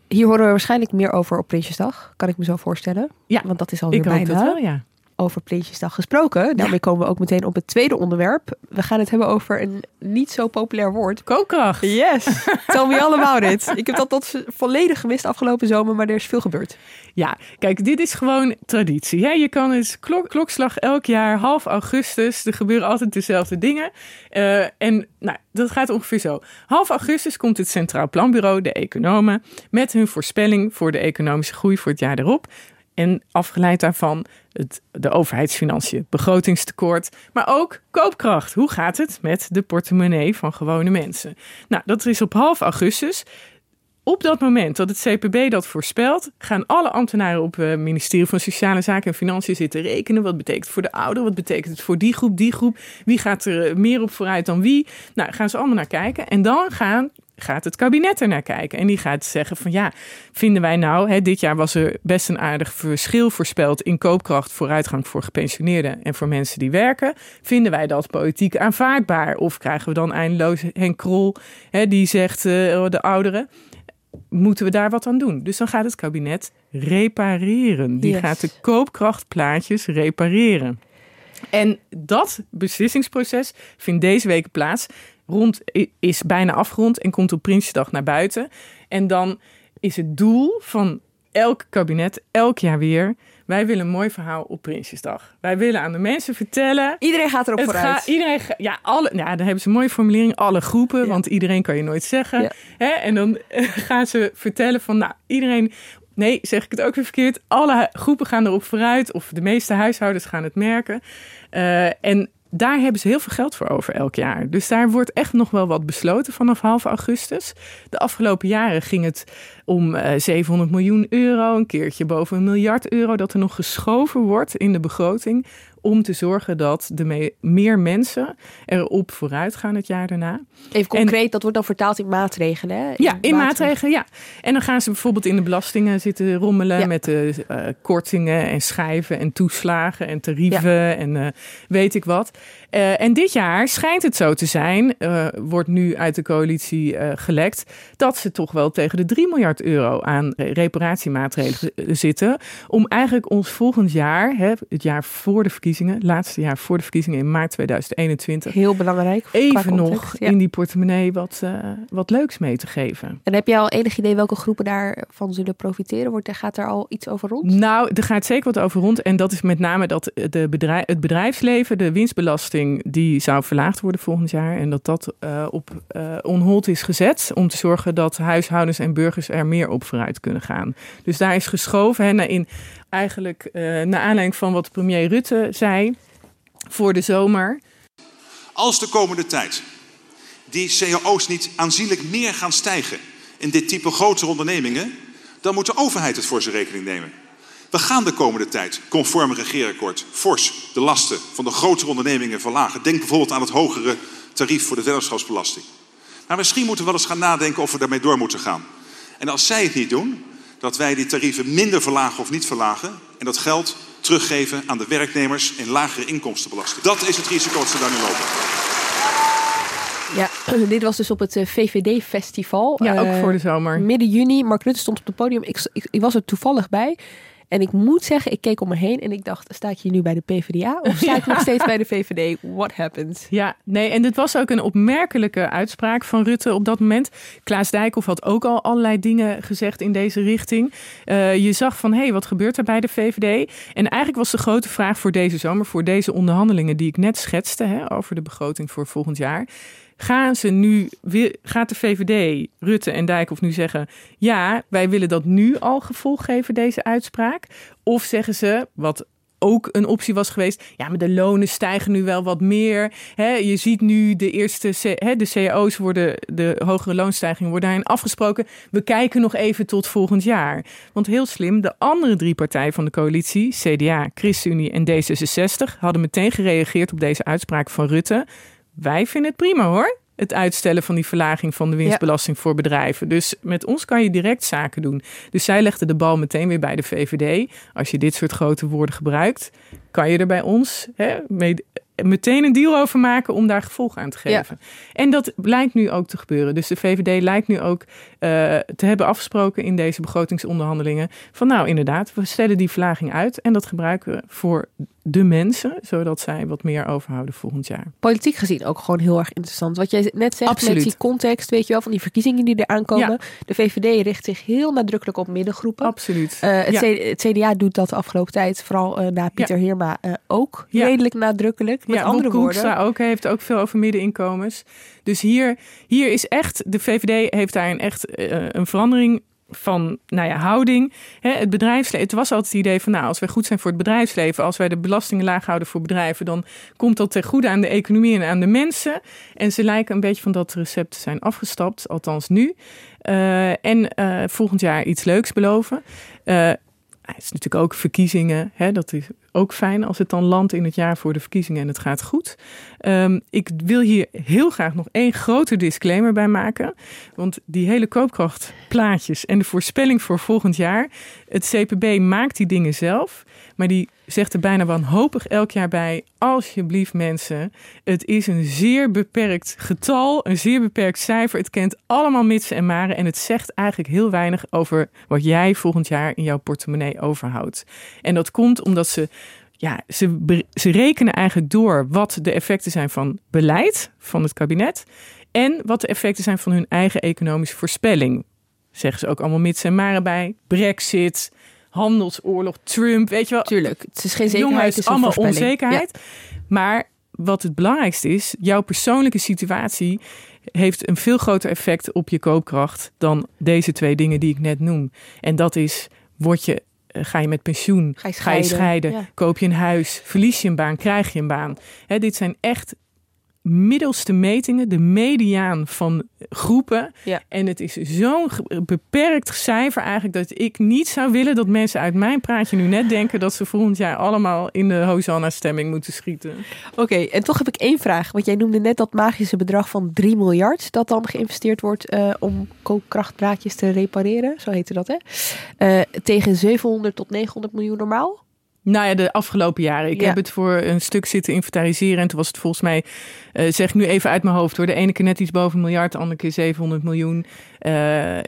Hier horen we waarschijnlijk meer over op Prinsjesdag, kan ik me zo voorstellen. Ja, want dat is alweer ik bijna. Dat wel, ja. Over Prinsjesdag gesproken. Daarmee komen we ook meteen op het tweede onderwerp. We gaan het hebben over een niet zo populair woord. Kookkracht. Yes. Tell me all about it. Ik heb dat tot volledig gemist afgelopen zomer, maar er is veel gebeurd. Ja, kijk, dit is gewoon traditie. Hè? Je kan het klok, klokslag elk jaar, half augustus. Er gebeuren altijd dezelfde dingen. Uh, en nou, dat gaat ongeveer zo. Half augustus komt het Centraal Planbureau, de economen, met hun voorspelling voor de economische groei voor het jaar erop. En afgeleid daarvan het, de overheidsfinanciën, begrotingstekort, maar ook koopkracht. Hoe gaat het met de portemonnee van gewone mensen? Nou, dat is op half augustus. Op dat moment dat het CPB dat voorspelt, gaan alle ambtenaren op het ministerie van Sociale Zaken en Financiën zitten rekenen. Wat betekent het voor de ouderen? Wat betekent het voor die groep, die groep? Wie gaat er meer op vooruit dan wie? Nou, gaan ze allemaal naar kijken. En dan gaan gaat het kabinet er naar kijken. En die gaat zeggen van ja, vinden wij nou, hè, dit jaar was er best een aardig verschil voorspeld in koopkracht vooruitgang voor gepensioneerden en voor mensen die werken. Vinden wij dat politiek aanvaardbaar? Of krijgen we dan eindeloos Henk Krol, hè, die zegt uh, de ouderen, moeten we daar wat aan doen? Dus dan gaat het kabinet repareren. Die Yes. gaat de koopkrachtplaatjes repareren. En dat beslissingsproces vindt deze week plaats. Rond, is bijna afgerond en komt op Prinsjesdag naar buiten. En dan is het doel van elk kabinet, elk jaar weer... wij willen een mooi verhaal op Prinsjesdag. Wij willen aan de mensen vertellen... Iedereen gaat erop vooruit. Gaat, iedereen, ja, alle, ja, dan hebben ze een mooie formulering. Alle groepen, Ja. want iedereen kan je nooit zeggen. Ja. Hè? En dan gaan ze vertellen van, nou, iedereen... Nee, zeg ik het ook weer verkeerd. Alle groepen gaan erop vooruit. Of de meeste huishoudens gaan het merken. Eh, en daar hebben ze heel veel geld voor over elk jaar. Dus daar wordt echt nog wel wat besloten vanaf half augustus. De afgelopen jaren ging het om eh 700 miljoen euro. Een keertje boven een miljard euro. Dat er nog geschoven wordt in de begroting. Om te zorgen dat de me- meer mensen erop vooruit gaan het jaar daarna. Even concreet, dat wordt dan vertaald in maatregelen. Hè? Ja, in maatregelen, ja. En dan gaan ze bijvoorbeeld in de belastingen zitten rommelen Ja. met de eh, kortingen en schijven en toeslagen en tarieven en eh, weet ik wat. Eh, en dit jaar schijnt het zo te zijn, eh, wordt nu uit de coalitie eh, gelekt, dat ze toch wel tegen de 3 miljard euro aan reparatiemaatregelen zitten. Om eigenlijk ons volgend jaar, hè, het jaar voor de verkiezingen, laatste jaar voor de verkiezingen in maart 2021. Heel belangrijk. Even nog in die portemonnee wat, wat leuks mee te geven. En heb je al enig idee welke groepen daarvan zullen profiteren? Wordt, gaat er al iets over rond? Nou, er gaat zeker wat over rond. En dat is met name dat de bedrijf, het bedrijfsleven, de winstbelasting, die zou verlaagd worden volgend jaar. En dat dat uh, op uh, onhold is gezet om te zorgen dat huishoudens en burgers er meer op vooruit kunnen gaan. Dus daar is geschoven hè, in eigenlijk uh, naar aanleiding van wat premier Rutte zei voor de zomer. Als de komende tijd die cao's niet aanzienlijk meer gaan stijgen in dit type grotere ondernemingen, dan moet de overheid het voor zijn rekening nemen. We gaan de komende tijd, conform een regeerakkoord, fors de lasten van de grotere ondernemingen verlagen. Denk bijvoorbeeld aan het hogere tarief voor de vennootschapsbelasting. Maar misschien moeten we wel eens gaan nadenken of we daarmee door moeten gaan. En als zij het niet doen, dat wij die tarieven minder verlagen of niet verlagen. En dat geld teruggeven aan de werknemers in lagere inkomstenbelasting. Dat is het risico dat ze daar nu lopen. Ja, dit was dus op het eh, VVD-festival. Ja, ook voor de zomer. Midden juni. Mark Rutte stond op het podium. Ik, ik, ik was er toevallig bij. En ik moet zeggen, ik keek om me heen en ik dacht, sta ik hier nu bij de PvdA of sta ik nog steeds bij de VVD? What happened? Ja, nee, en dit was ook een opmerkelijke uitspraak van Rutte op dat moment. Klaas Dijkhoff had ook al allerlei dingen gezegd in deze richting. Uh, je zag van, hé, hey, wat gebeurt er bij de VVD? En eigenlijk was de grote vraag voor deze zomer, voor deze onderhandelingen die ik net schetste hè, over de begroting voor volgend jaar Gaan ze nu, gaat de VVD, Rutte en Dijkhoff nu zeggen: ja, wij willen dat nu al gevolg geven, deze uitspraak? Of zeggen ze, wat ook een optie was geweest. Ja, maar de lonen stijgen nu wel wat meer. je ziet nu de eerste, de cao's worden, de hogere loonstijgingen worden daarin afgesproken. We kijken nog even tot volgend jaar. Want heel slim, de andere drie partijen van de coalitie, CDA, ChristenUnie en D66, hadden meteen gereageerd op deze uitspraak van Rutte. Wij vinden het prima hoor. Het uitstellen van die verlaging van de winstbelasting voor bedrijven. Dus met ons kan je direct zaken doen. Dus zij legde de bal meteen weer bij de VVD. Als je dit soort grote woorden gebruikt, kan je er bij ons hè, mee, meteen een deal over maken om daar gevolg aan te geven. En dat lijkt nu ook te gebeuren. Dus de VVD lijkt nu ook uh, te hebben afgesproken in deze begrotingsonderhandelingen. Van nou inderdaad, we stellen die verlaging uit en dat gebruiken we voor de mensen, zodat zij wat meer overhouden volgend jaar. Politiek gezien ook gewoon heel erg interessant. Wat jij net zegt Absoluut. met die context, weet je wel, van die verkiezingen die er aankomen. De VVD richt zich heel nadrukkelijk op middengroepen. Absoluut. Uh, het, CDA doet dat de afgelopen tijd, vooral uh, na Pieter Heerma, uh, ook redelijk nadrukkelijk. Met andere woorden. ook heeft ook veel over middeninkomens. Dus hier, hier is echt, de VVD heeft daar een echt een verandering van nou ja, houding. het bedrijfsleven. Het was altijd het idee van nou, als wij goed zijn voor het bedrijfsleven, als wij de belastingen laag houden voor bedrijven, dan komt dat ten goede aan de economie en aan de mensen. En ze lijken een beetje van dat recept te zijn afgestapt, althans nu. Uh, en uh, volgend jaar iets leuks beloven. Uh, het is natuurlijk ook verkiezingen. Hè, dat is ook fijn als het dan landt in het jaar voor de verkiezingen en het gaat goed. Um, ik wil hier heel graag nog één grote disclaimer bij maken. Want die hele koopkrachtplaatjes en de voorspelling voor volgend jaar. Het CPB maakt die dingen zelf. Maar die zegt er bijna wanhopig elk jaar bij: alsjeblieft mensen, het is een zeer beperkt getal, een zeer beperkt cijfer. Het kent allemaal mitsen en maren en het zegt eigenlijk heel weinig over wat jij volgend jaar in jouw portemonnee overhoudt. En dat komt omdat ze ja, ze, ze rekenen eigenlijk door wat de effecten zijn van beleid van het kabinet en wat de effecten zijn van hun eigen economische voorspelling. Zeggen ze ook allemaal mits en maren bij. Brexit, handelsoorlog, Trump, weet je wel. Tuurlijk, het is geen zekerheid, het is allemaal onzekerheid. Maar wat het belangrijkste is, jouw persoonlijke situatie heeft een veel groter effect op je koopkracht dan deze twee dingen die ik net noem. En dat is, word je, eh, ga je met pensioen, ga je scheiden, ga je scheiden koop je een huis, verlies je een baan, krijg je een baan. dit zijn echt middelste metingen, de mediaan van groepen. Ja. En het is zo'n beperkt cijfer eigenlijk dat ik niet zou willen dat mensen uit mijn praatje nu net denken dat ze volgend jaar allemaal in de Hosanna-stemming moeten schieten. Oké, en toch heb ik één vraag. Want jij noemde net dat magische bedrag van 3 miljard dat dan geïnvesteerd wordt uh, om koopkrachtpraatjes te repareren. Zo heette dat, hè? Uh, tegen 700 tot 900 miljoen normaal. Nou ja, de afgelopen jaren. Ik Ja. heb het voor een stuk zitten inventariseren. En toen was het volgens mij, eh, zeg ik nu even uit mijn hoofd hoor. De ene keer net iets boven een miljard, de andere keer 700 miljoen. Eh,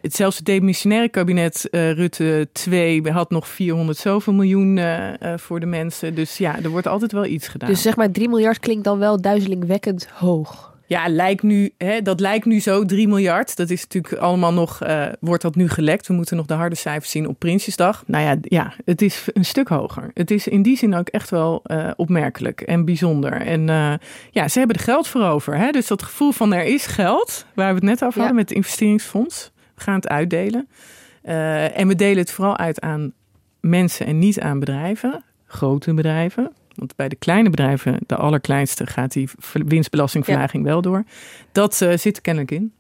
het, zelfs het demissionaire kabinet eh, Rutte 2 had nog 400 zoveel miljoen voor de mensen. Dus ja, er wordt altijd wel iets gedaan. Dus zeg maar 3 miljard klinkt dan wel duizelingwekkend hoog. Ja, lijkt nu, hè, dat lijkt nu zo 3 miljard. Dat is natuurlijk allemaal nog, eh, wordt dat nu gelekt. We moeten nog de harde cijfers zien op Prinsjesdag. Nou ja, ja, het is een stuk hoger. Het is in die zin ook echt wel eh, opmerkelijk en bijzonder. En eh, ja, ze hebben er geld voor over. Hè? Dus dat gevoel van er is geld, waar we het net over Ja. hadden met het investeringsfonds. We gaan het uitdelen. En we delen het vooral uit aan mensen en niet aan bedrijven. Grote bedrijven. Want bij de kleine bedrijven, de allerkleinste, gaat die ver- winstbelastingverlaging wel door. Dat eh, zit er kennelijk in.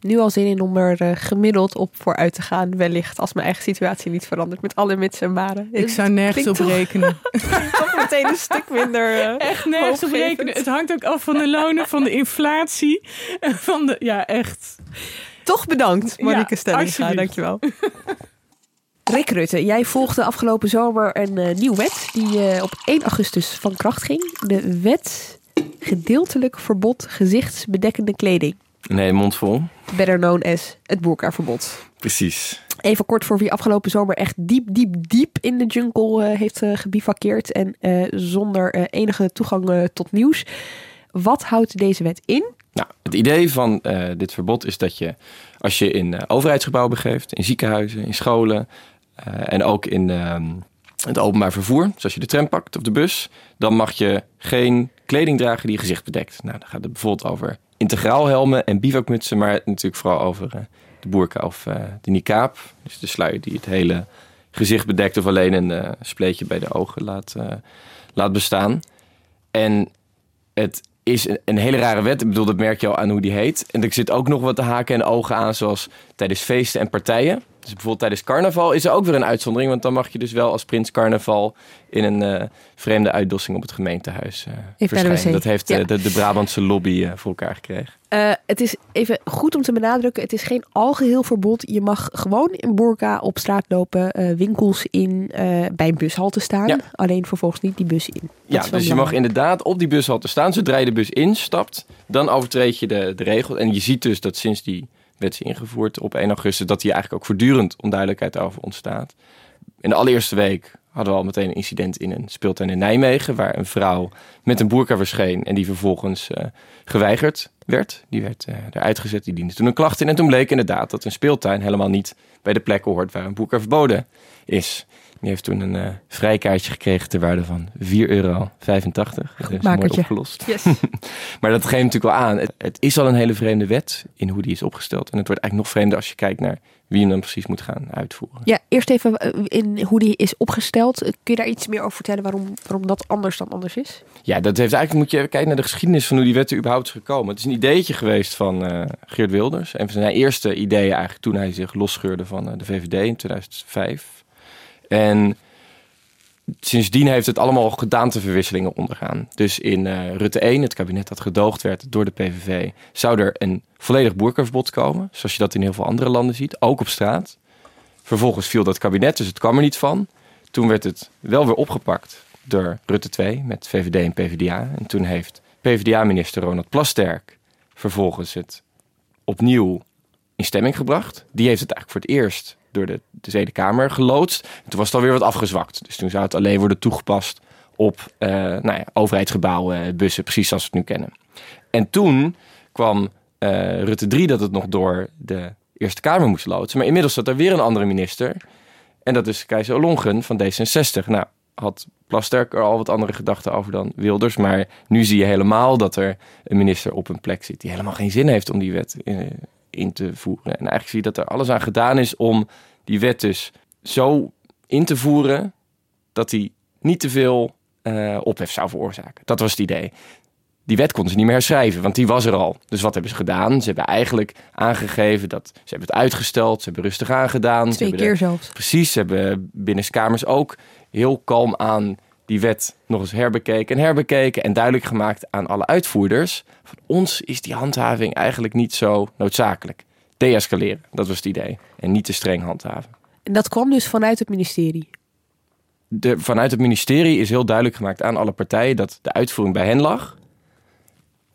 Nu al zin in om er eh, gemiddeld op vooruit te gaan, wellicht als mijn eigen situatie niet verandert met alle mits en maren. Ik zou nergens op toch- rekenen. Toch meteen een stuk minder. eh, Echt nergens op rekenen. Het hangt ook af van de lonen, van de inflatie. Van de, ja, echt. Toch bedankt, Marieke Ja, Stellinga. Dankjewel. Rick Rutte, jij volgde afgelopen zomer een eh, nieuwe wet die eh, op 1 augustus van kracht ging. De wet gedeeltelijk verbod gezichtsbedekkende kleding. Nee, mondvol. Better known as het boerkaverbod. Precies. Even kort voor wie afgelopen zomer echt diep, diep, diep in de jungle eh, heeft gebivakkeerd. En zonder enige toegang tot nieuws. Wat houdt deze wet in? Nou, het idee van dit verbod is dat je, als je in eh, overheidsgebouwen begeeft, in ziekenhuizen, in scholen en ook in ehm, het openbaar vervoer, zoals je de tram pakt of de bus, dan mag je geen kleding dragen die je gezicht bedekt. Nou, dan gaat het bijvoorbeeld over integraalhelmen en bivakmutsen, maar natuurlijk vooral over eh, de boerka of eh, de niqab. Dus de sluier die het hele gezicht bedekt of alleen een eh, spleetje bij de ogen laat, eh, laat bestaan. En het is een, een hele rare wet. Ik bedoel, dat merk je al aan hoe die heet. En er zit ook nog wat te haken en ogen aan, zoals tijdens feesten en partijen. Dus bijvoorbeeld tijdens carnaval is er ook weer een uitzondering. Want dan mag je dus wel als prins carnaval in een eh, vreemde uitdossing op het gemeentehuis eh de verschijnen. Dat heeft eh, Ja. de, de Brabantse lobby voor elkaar gekregen. Het is even goed om te benadrukken. Het is geen algeheel verbod. Je mag gewoon in burka op straat lopen, winkels in, bij een bushalte staan. Ja. Alleen vervolgens niet die bus in. Dat Ja, dus je mag inderdaad op die bushalte staan. Zodra je de bus instapt, dan overtreed je de, de regel. En je ziet dus dat sinds die wet ingevoerd op 1 augustus... dat hier eigenlijk ook voortdurend onduidelijkheid over ontstaat. In de allereerste week hadden we al meteen een incident in een speeltuin in Nijmegen... waar een vrouw met een boerka verscheen en die vervolgens eh, geweigerd werd. Die werd eh, eruit gezet, die diende toen een klacht in. En toen bleek inderdaad dat een speeltuin helemaal niet bij de plekken hoort... waar een boerka verboden is. Die heeft toen een eh, vrijkaartje gekregen ter waarde van 4,85 euro. Dat is mooi opgelost. Yes. Maar dat geeft natuurlijk wel aan. Het, het is al een hele vreemde wet in hoe die is opgesteld. En het wordt eigenlijk nog vreemder als je kijkt naar wie hem dan precies moet gaan uitvoeren. Ja, eerst even eh, in hoe die is opgesteld. Eh, Kun je daar iets meer over vertellen waarom, waarom dat anders dan anders is? Ja, dat heeft eigenlijk, moet je even kijken naar de geschiedenis van hoe die wet er überhaupt is gekomen. Het is een ideetje geweest van Geert Wilders. Een van zijn eerste ideeën eigenlijk toen hij zich losscheurde van de VVD in 2005. En sindsdien heeft het allemaal gedaanteverwisselingen ondergaan. Dus in eh, Rutte 1, het kabinet dat gedoogd werd door de PVV, zou er een volledig boerkaverbod komen. Zoals je dat in heel veel andere landen ziet, ook op straat. Vervolgens viel dat kabinet, dus het kwam er niet van. Toen werd het wel weer opgepakt door Rutte 2 met VVD en PvdA. En toen heeft PvdA-minister Ronald Plasterk vervolgens het opnieuw in stemming gebracht. Die heeft het eigenlijk voor het eerst door de, de Tweede Kamer geloodst. En toen was het alweer wat afgezwakt. Dus toen zou het alleen worden toegepast op eh, nou ja, overheidsgebouwen, bussen, precies zoals we het nu kennen. En toen kwam eh, Rutte 3 dat het nog door de Eerste Kamer moest loodsen. Maar inmiddels zat er weer een andere minister. En dat is Keizer Olongen van D66. Nou, had Plasterk er al wat andere gedachten over dan Wilders. Maar nu zie je helemaal dat er een minister op een plek zit... die helemaal geen zin heeft om die wet eh, in te voeren. En eigenlijk zie je dat er alles aan gedaan is om die wet dus zo in te voeren... dat die niet te veel eh, ophef zou veroorzaken. Dat was het idee. Die wet konden ze niet meer herschrijven, want die was er al. Dus wat hebben ze gedaan? Ze hebben eigenlijk aangegeven dat ze hebben het uitgesteld, ze hebben rustig aangedaan. ze Twee hebben keer de- zelfs. Precies, ze hebben binnenkamers ook heel kalm aan die wet nog eens herbekeken en herbekeken en duidelijk gemaakt aan alle uitvoerders. Van ons is die handhaving eigenlijk niet zo noodzakelijk. Deescaleren, dat was het idee. En niet te streng handhaven. En dat kwam dus vanuit het ministerie. de, vanuit het ministerie is heel duidelijk gemaakt aan alle partijen dat de uitvoering bij hen lag.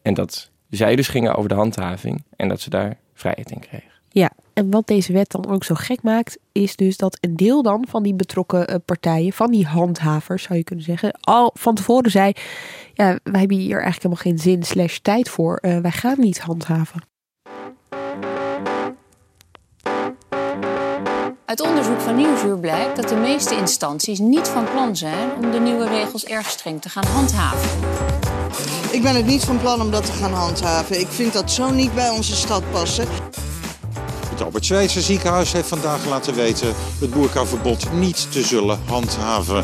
En dat zij dus gingen over de handhaving en dat ze daar vrijheid in kregen. Ja, en wat deze wet dan ook zo gek maakt, is dus dat een deel dan van die betrokken eh, partijen, van die handhavers zou je kunnen zeggen, al van tevoren zei, ja, wij hebben hier eigenlijk helemaal geen zin slash tijd voor, uh, wij gaan niet handhaven. Uit onderzoek van Nieuwsuur blijkt dat de meeste instanties niet van plan zijn om de nieuwe regels erg streng te gaan handhaven. Ik ben het niet van plan om dat te gaan handhaven. Ik vind dat zo niet bij onze stad passen. Het Albert Schweitzer ziekenhuis heeft vandaag laten weten het boerkaverbod niet te zullen handhaven.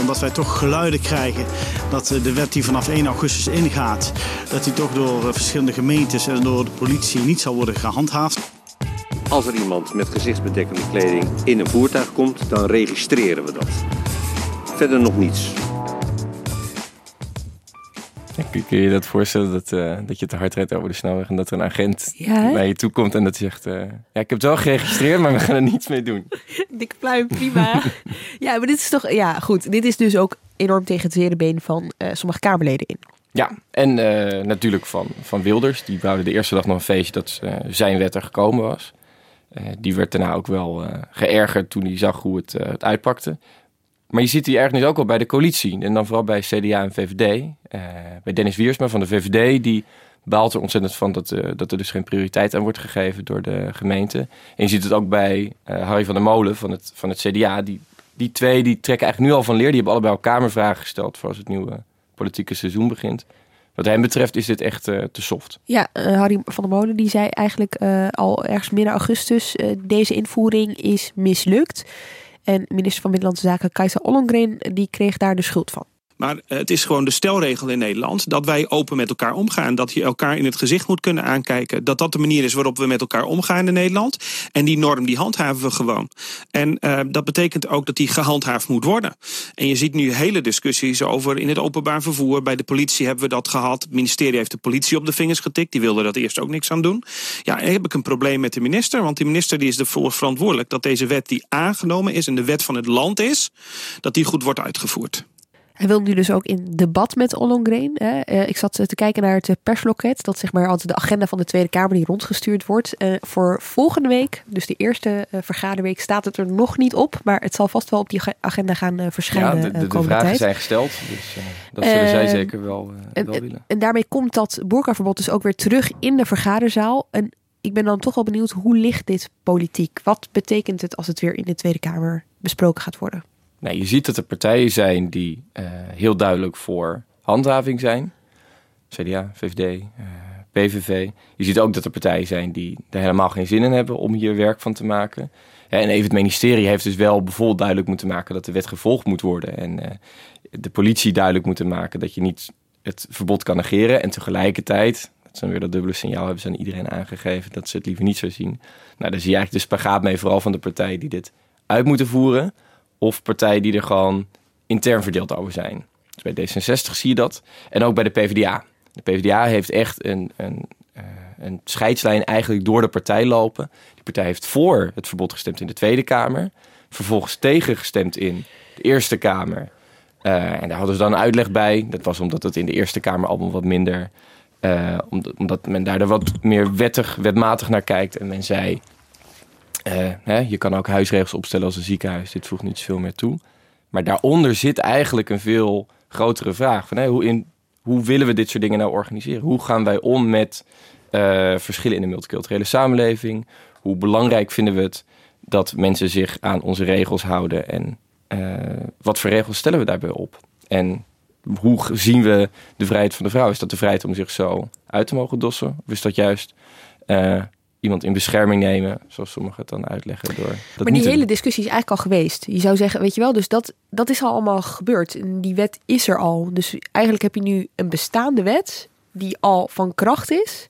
Omdat wij toch geluiden krijgen dat de wet die vanaf 1 augustus ingaat, dat die toch door verschillende gemeentes en door de politie niet zal worden gehandhaafd. Als er iemand met gezichtsbedekkende kleding in een voertuig komt, dan registreren we dat. Verder nog niets. Kun je dat voorstellen dat, uh, dat je te hard rijdt over de snelweg en dat er een agent ja, bij je toe komt en dat zegt: uh, Ja, ik heb het wel geregistreerd, maar we gaan er niets mee doen. Dikke pluim, prima. ja, maar dit is toch, ja, goed. Dit is dus ook enorm tegen het zere been van uh, sommige Kamerleden in. Ja, en natuurlijk van, van Wilders. Die bouwde de eerste dag nog een feestje dat zijn wet er gekomen was. die werd daarna ook wel geërgerd toen hij zag hoe het, het uitpakte. Maar je ziet die ergens ook wel bij de coalitie. En dan vooral bij CDA en VVD. Uh, bij Dennis Wiersma van de VVD, die baalt er ontzettend van dat, uh, dat er dus geen prioriteit aan wordt gegeven door de gemeente. En je ziet het ook bij uh, Harry van der Molen van het, van het CDA. Die, die twee die trekken eigenlijk nu al van leer. Die hebben allebei al kamervragen gesteld voor als het nieuwe politieke seizoen begint. Wat hem betreft is dit echt te soft. Ja, Harry van der Molen die zei eigenlijk al ergens midden augustus... deze invoering is mislukt. En minister van Binnenlandse Zaken Kajsa Ollongren die kreeg daar de schuld van. Maar het is gewoon de stelregel in Nederland dat wij open met elkaar omgaan. Dat je elkaar in het gezicht moet kunnen aankijken. Dat dat de manier is waarop we met elkaar omgaan in Nederland. En die norm die handhaven we gewoon. En uh, dat betekent ook dat die gehandhaafd moet worden. En je ziet nu hele discussies over in het openbaar vervoer. Bij de politie hebben we dat gehad. Het ministerie heeft de politie op de vingers getikt. Die wilde dat eerst ook niks aan doen. Ja, heb ik een probleem met de minister. Want die minister die is ervoor verantwoordelijk dat deze wet die aangenomen is en de wet van het land is, dat die goed wordt uitgevoerd. Hij wil nu dus ook in debat met Ollongren. Uh, ik zat te kijken naar het persloket. Dat zeg maar altijd de agenda van de Tweede Kamer die rondgestuurd wordt. Voor volgende week, dus de eerste vergaderweek, staat het er nog niet op. Maar het zal vast wel op die agenda gaan verschijnen. Ja, de, de, de vragen tijd. zijn gesteld. Dus dat zullen zij zeker wel, en, wel willen. En daarmee komt dat boerkaverbod dus ook weer terug in de vergaderzaal. En ik ben dan toch wel benieuwd, hoe ligt dit politiek? Wat betekent het als het weer in de Tweede Kamer besproken gaat worden? Nou, je ziet dat er partijen zijn die uh, heel duidelijk voor handhaving zijn. CDA, VVD, uh, PVV. Je ziet ook dat er partijen zijn die er helemaal geen zin in hebben om hier werk van te maken. En even het ministerie heeft dus wel bijvoorbeeld duidelijk moeten maken dat de wet gevolgd moet worden. En uh, de politie duidelijk moeten maken dat je niet het verbod kan negeren. En tegelijkertijd, dat is dan weer dat dubbele signaal, hebben ze aan iedereen aangegeven dat ze het liever niet zo zien. Nou, daar zie je eigenlijk de spagaat mee, vooral van de partijen die dit uit moeten voeren of partijen die er gewoon intern verdeeld over zijn. Dus bij D66 zie je dat. En ook bij de PvdA. De PvdA heeft echt een, een, uh, een scheidslijn eigenlijk door de partij lopen. Die partij heeft voor het verbod gestemd in de Tweede Kamer. Vervolgens tegen gestemd in de Eerste Kamer. Uh, en daar hadden ze dan een uitleg bij. Dat was omdat het in de Eerste Kamer allemaal wat minder... Uh, omdat men daar wat meer wettig, wetmatig naar kijkt. En men zei, uh, hè, je kan ook huisregels opstellen als een ziekenhuis. Dit voegt niet zoveel meer toe. Maar daaronder zit eigenlijk een veel grotere vraag. Van, hè, hoe, in, hoe willen we dit soort dingen nou organiseren? Hoe gaan wij om met uh, verschillen in de multiculturele samenleving? Hoe belangrijk vinden we het dat mensen zich aan onze regels houden? En uh, wat voor regels stellen we daarbij op? En hoe zien we de vrijheid van de vrouw? Is dat de vrijheid om zich zo uit te mogen dossen? Of is dat juist iemand in bescherming nemen, zoals sommigen het dan uitleggen. Door dat maar die hele discussie is eigenlijk al geweest. Je zou zeggen, weet je wel, dus dat, dat is al allemaal gebeurd. En die wet is er al. Dus eigenlijk heb je nu een bestaande wet die al van kracht is.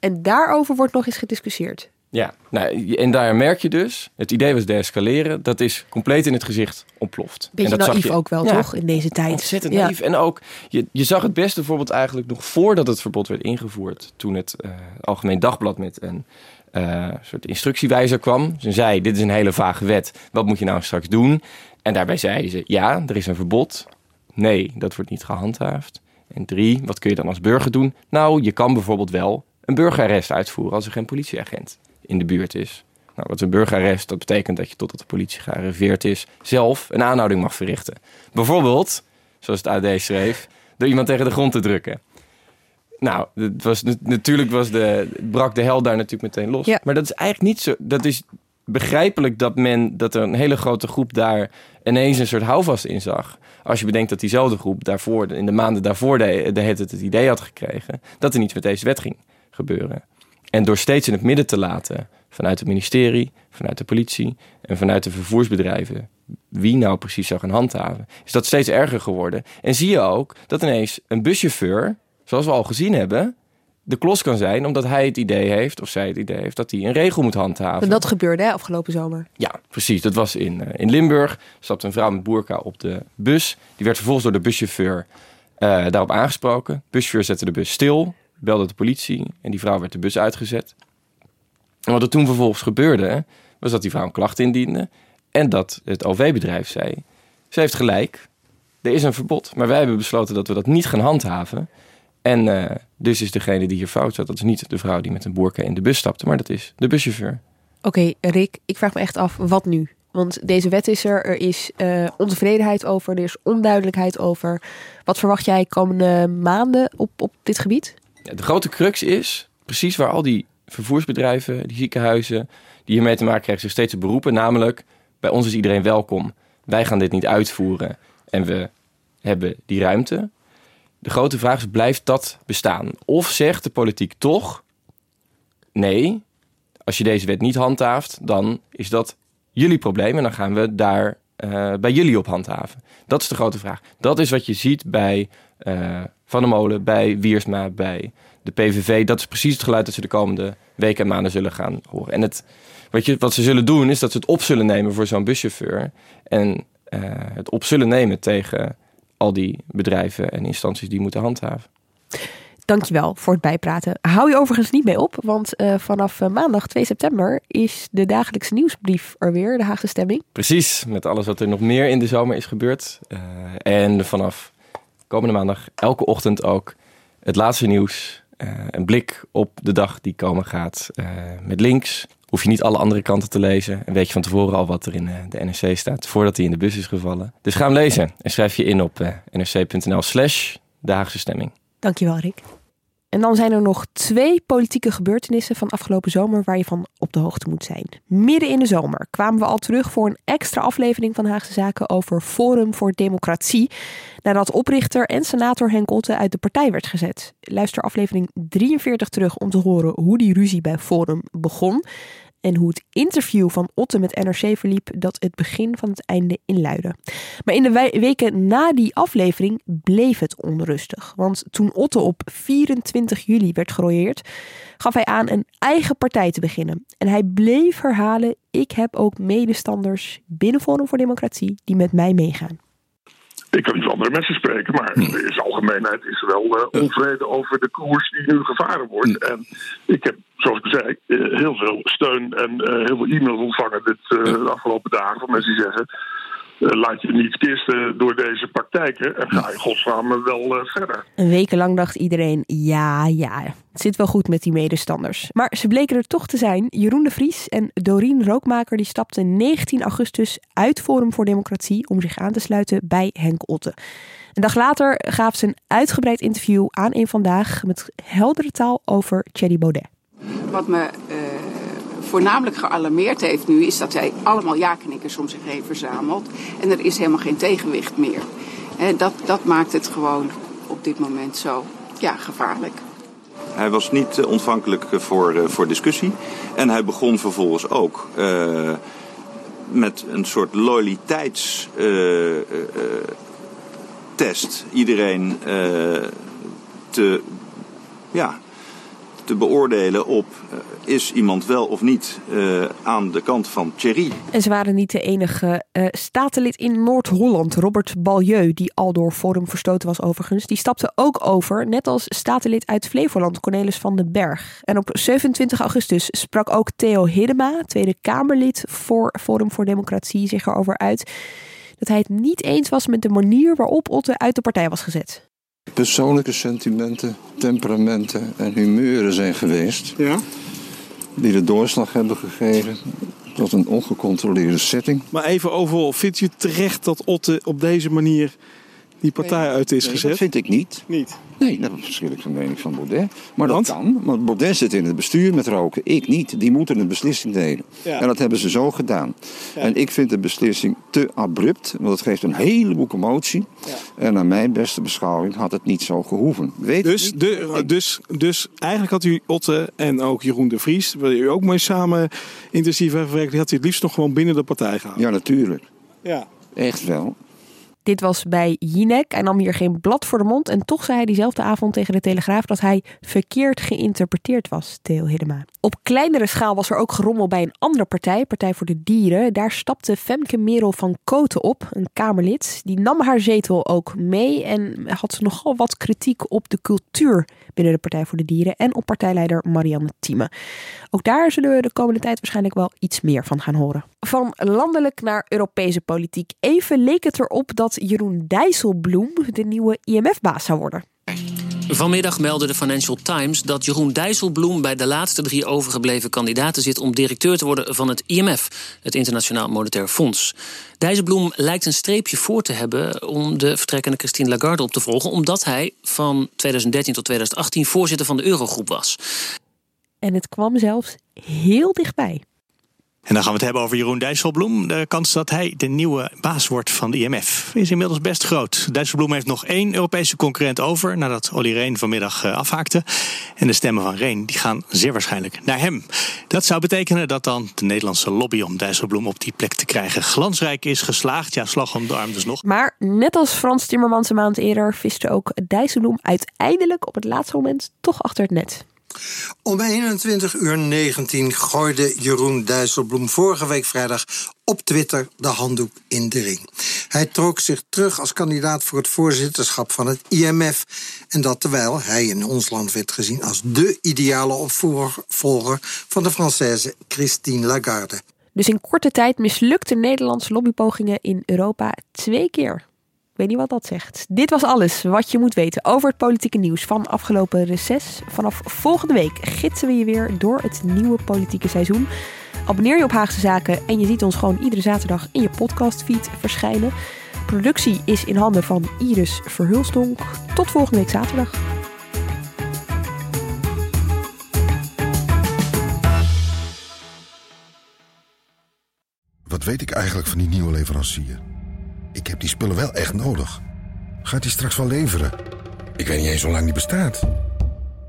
En daarover wordt nog eens gediscussieerd. Ja, nou, en daar merk je dus, het idee was deescaleren, dat is compleet in het gezicht ontploft. Beetje en dat naïef zag je, ook wel, ja, toch, in deze tijd. Ontzettend ja. naïef. En ook, je, je zag het beste bijvoorbeeld eigenlijk nog voordat het verbod werd ingevoerd. Toen het uh, Algemeen Dagblad met een uh, soort instructiewijzer kwam. Ze zei, dit is een hele vage wet, wat moet je nou straks doen? En daarbij zeiden ze, ja, er is een verbod. Nee, dat wordt niet gehandhaafd. En drie, wat kun je dan als burger doen? Nou, je kan bijvoorbeeld wel een burgerarrest uitvoeren als er geen politieagent in de buurt is. Nou, wat een burgerarrest, dat betekent dat je totdat de politie gearriveerd is, zelf een aanhouding mag verrichten. Bijvoorbeeld, zoals het AD schreef, door iemand tegen de grond te drukken. Nou, het was, natuurlijk was de, brak de hel daar natuurlijk meteen los. Maar dat is eigenlijk niet zo. Dat is begrijpelijk dat men dat er een hele grote groep daar ineens een soort houvast in zag. Als je bedenkt dat diezelfde groep daarvoor, in de maanden daarvoor de, de het, het idee had gekregen dat er niets met deze wet ging gebeuren. En door steeds in het midden te laten, vanuit het ministerie, vanuit de politie en vanuit de vervoersbedrijven, wie nou precies zou gaan handhaven, is dat steeds erger geworden. En zie je ook dat ineens een buschauffeur, zoals we al gezien hebben, de klos kan zijn omdat hij het idee heeft, of zij het idee heeft, dat hij een regel moet handhaven. En dat gebeurde hè, afgelopen zomer. Ja, precies. Dat was in, uh, in Limburg. Stapte een vrouw met boerka op de bus. Die werd vervolgens door de buschauffeur uh, daarop aangesproken. De buschauffeur zette de bus stil, belde de politie en die vrouw werd de bus uitgezet. En wat er toen vervolgens gebeurde, was dat die vrouw een klacht indiende en dat het OV-bedrijf zei: ze heeft gelijk, er is een verbod, maar wij hebben besloten dat we dat niet gaan handhaven. En uh, dus is degene die hier fout zat, dat is niet de vrouw die met een boerka in de bus stapte, maar dat is de buschauffeur. Oké, Rick, ik vraag me echt af, wat nu? Want deze wet is er, er is uh, ontevredenheid over, er is onduidelijkheid over. Wat verwacht jij komende maanden op, op dit gebied? De grote crux is precies waar al die vervoersbedrijven, die ziekenhuizen, die hiermee te maken krijgen, zich steeds te beroepen. Namelijk, bij ons is iedereen welkom. Wij gaan dit niet uitvoeren en we hebben die ruimte. De grote vraag is, blijft dat bestaan? Of zegt de politiek toch, nee, als je deze wet niet handhaaft, dan is dat jullie probleem en dan gaan we daar uh, bij jullie op handhaven. Dat is de grote vraag. Dat is wat je ziet bij uh, Van der Molen, bij Wiersma, bij de PVV. Dat is precies het geluid dat ze de komende weken en maanden zullen gaan horen. En het, wat, je, wat ze zullen doen, is dat ze het op zullen nemen voor zo'n buschauffeur. En uh, het op zullen nemen tegen al die bedrijven en instanties die moeten handhaven. Dankjewel voor het bijpraten. Hou je overigens niet mee op, want uh, vanaf uh, maandag 2 september is de dagelijkse nieuwsbrief er weer, de Haagse Stemming. Precies, met alles wat er nog meer in de zomer is gebeurd. En vanaf komende maandag elke ochtend ook het laatste nieuws. een blik op de dag die komen gaat met links. Hoef je niet alle andere kanten te lezen. En weet je van tevoren al wat er in de NRC staat, voordat hij in de bus is gevallen. Dus ga hem lezen en schrijf je in op nrc.nl slash de Haagse Stemming. Dankjewel, Rick. En dan zijn er nog twee politieke gebeurtenissen van afgelopen zomer waar je van op de hoogte moet zijn. Midden in de zomer kwamen we al terug voor een extra aflevering van Haagse Zaken over Forum voor Democratie. Nadat oprichter en senator Henk Otte uit de partij werd gezet. Luister aflevering 43 terug om te horen hoe die ruzie bij Forum begon en hoe het interview van Otte met NRC verliep dat het begin van het einde inluidde. Maar in de weken na die aflevering bleef het onrustig. Want toen Otte op 24 juli werd gerooieerd, gaf hij aan een eigen partij te beginnen. En hij bleef herhalen: ik heb ook medestanders binnen Forum voor Democratie die met mij meegaan. Ik kan niet van andere mensen spreken, maar in de algemeenheid is er wel uh, onvrede over de koers die nu gevaren wordt. En ik heb, zoals ik zei, uh, heel veel steun en uh, heel veel e-mails ontvangen dit, de afgelopen dagen van mensen die zeggen. Laat je niet kisten door deze praktijken en ga je godsnaam wel verder. Een wekenlang dacht iedereen, ja, ja, het zit wel goed met die medestanders. Maar ze bleken er toch te zijn. Jeroen de Vries en Doreen Rookmaker die stapten 19 augustus uit Forum voor Democratie om zich aan te sluiten bij Henk Otte. Een dag later gaf ze een uitgebreid interview aan een vandaag met heldere taal over Thierry Baudet. Wat me uh, voornamelijk gealarmeerd heeft nu is dat hij allemaal ja-knikkers om zich heen verzamelt en er is helemaal geen tegenwicht meer. Dat, dat maakt het gewoon op dit moment zo ja, gevaarlijk. Hij was niet ontvankelijk voor, voor discussie. En hij begon vervolgens ook met een soort loyaliteitstest. Iedereen te, ja, te beoordelen op is iemand wel of niet uh, aan de kant van Thierry. En ze waren niet de enige uh, statenlid in Noord-Holland, Robert Balieu, die al door Forum verstoten was overigens. Die stapte ook over, net als statenlid uit Flevoland, Cornelis van den Berg. En op 27 augustus sprak ook Theo Hiddema, Tweede Kamerlid voor Forum voor Democratie, zich erover uit. dat hij het niet eens was met de manier waarop Otte uit de partij was gezet. Persoonlijke sentimenten, temperamenten en humeuren zijn geweest. Ja. Die de doorslag hebben gegeven tot een ongecontroleerde setting. Maar even overal, vindt u terecht dat Otte op deze manier die partij uit is Nee, gezet? Dat vind ik niet. Niet? Nee, dat verschil ik van mening van Baudet. Maar dat kan, want Baudet zit in het bestuur met roken. Ik niet. Die moeten een beslissing delen. Ja. En dat hebben ze zo gedaan. Ja. En ik vind de beslissing te abrupt, want het geeft een heleboel commotie. En naar mijn beste beschouwing had het niet zo gehoeven. Weet Dus, de, dus, dus eigenlijk had u Otte en ook Jeroen de Vries, waar u ook mee samen intensief heeft gewerkt, die had u het liefst nog gewoon binnen de partij gehouden. Ja, natuurlijk. Ja. Echt wel. Dit was bij Jinek. Hij nam hier geen blad voor de mond. En toch zei hij diezelfde avond tegen de Telegraaf dat hij verkeerd geïnterpreteerd was, Theo Hiddema. Op kleinere schaal was er ook gerommel bij een andere partij, Partij voor de Dieren. Daar stapte Femke Merel van Koten op, een Kamerlid. Die nam haar zetel ook mee en had nogal wat kritiek op de cultuur binnen de Partij voor de Dieren en op partijleider Marianne Thieme. Ook daar zullen we de komende tijd waarschijnlijk wel iets meer van gaan horen. Van landelijk naar Europese politiek. Even leek het erop dat Jeroen Dijsselbloem de nieuwe IMF-baas zou worden. Vanmiddag meldde de Financial Times dat Jeroen Dijsselbloem bij de laatste drie overgebleven kandidaten zit om directeur te worden van het IMF, het Internationaal Monetair Fonds. Dijsselbloem lijkt een streepje voor te hebben om de vertrekkende Christine Lagarde op te volgen, omdat hij van 2013 tot 2018 voorzitter van de Eurogroep was. En het kwam zelfs heel dichtbij. En dan gaan we het hebben over Jeroen Dijsselbloem. De kans dat hij de nieuwe baas wordt van de IMF is inmiddels best groot. Dijsselbloem heeft nog één Europese concurrent over... nadat Olly Rehn vanmiddag eh, afhaakte. En de stemmen van Rehn die gaan zeer waarschijnlijk naar hem. Dat zou betekenen dat dan de Nederlandse lobby... om Dijsselbloem op die plek te krijgen glansrijk is geslaagd. Ja, slag om de arm dus nog. Maar net als Frans Timmermans een maand eerder viste ook Dijsselbloem uiteindelijk op het laatste moment toch achter het net. Om 21 uur 19 gooide Jeroen Dijsselbloem vorige week vrijdag op Twitter de handdoek in de ring. Hij trok zich terug als kandidaat voor het voorzitterschap van het IMF. En dat terwijl hij in ons land werd gezien als de ideale opvolger van de Française Christine Lagarde. Dus in korte tijd mislukte Nederlandse lobbypogingen in Europa twee keer. Weet niet wat dat zegt. Dit was alles wat je moet weten over het politieke nieuws van afgelopen reces. Vanaf volgende week gidsen we je weer door het nieuwe politieke seizoen. Abonneer je op Haagse Zaken en je ziet ons gewoon iedere zaterdag in je podcastfeed verschijnen. Productie is in handen van Iris Verhulstonk. Tot volgende week zaterdag. Wat weet ik eigenlijk van die nieuwe leverancier? Ik heb die spullen wel echt nodig. Gaat die straks wel leveren? Ik weet niet eens hoe lang die bestaat.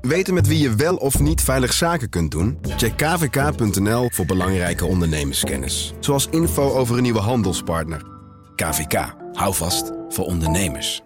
Weten met wie je wel of niet veilig zaken kunt doen? Check kvk.nl voor belangrijke ondernemerskennis. Zoals info over een nieuwe handelspartner. KVK, hou vast voor ondernemers.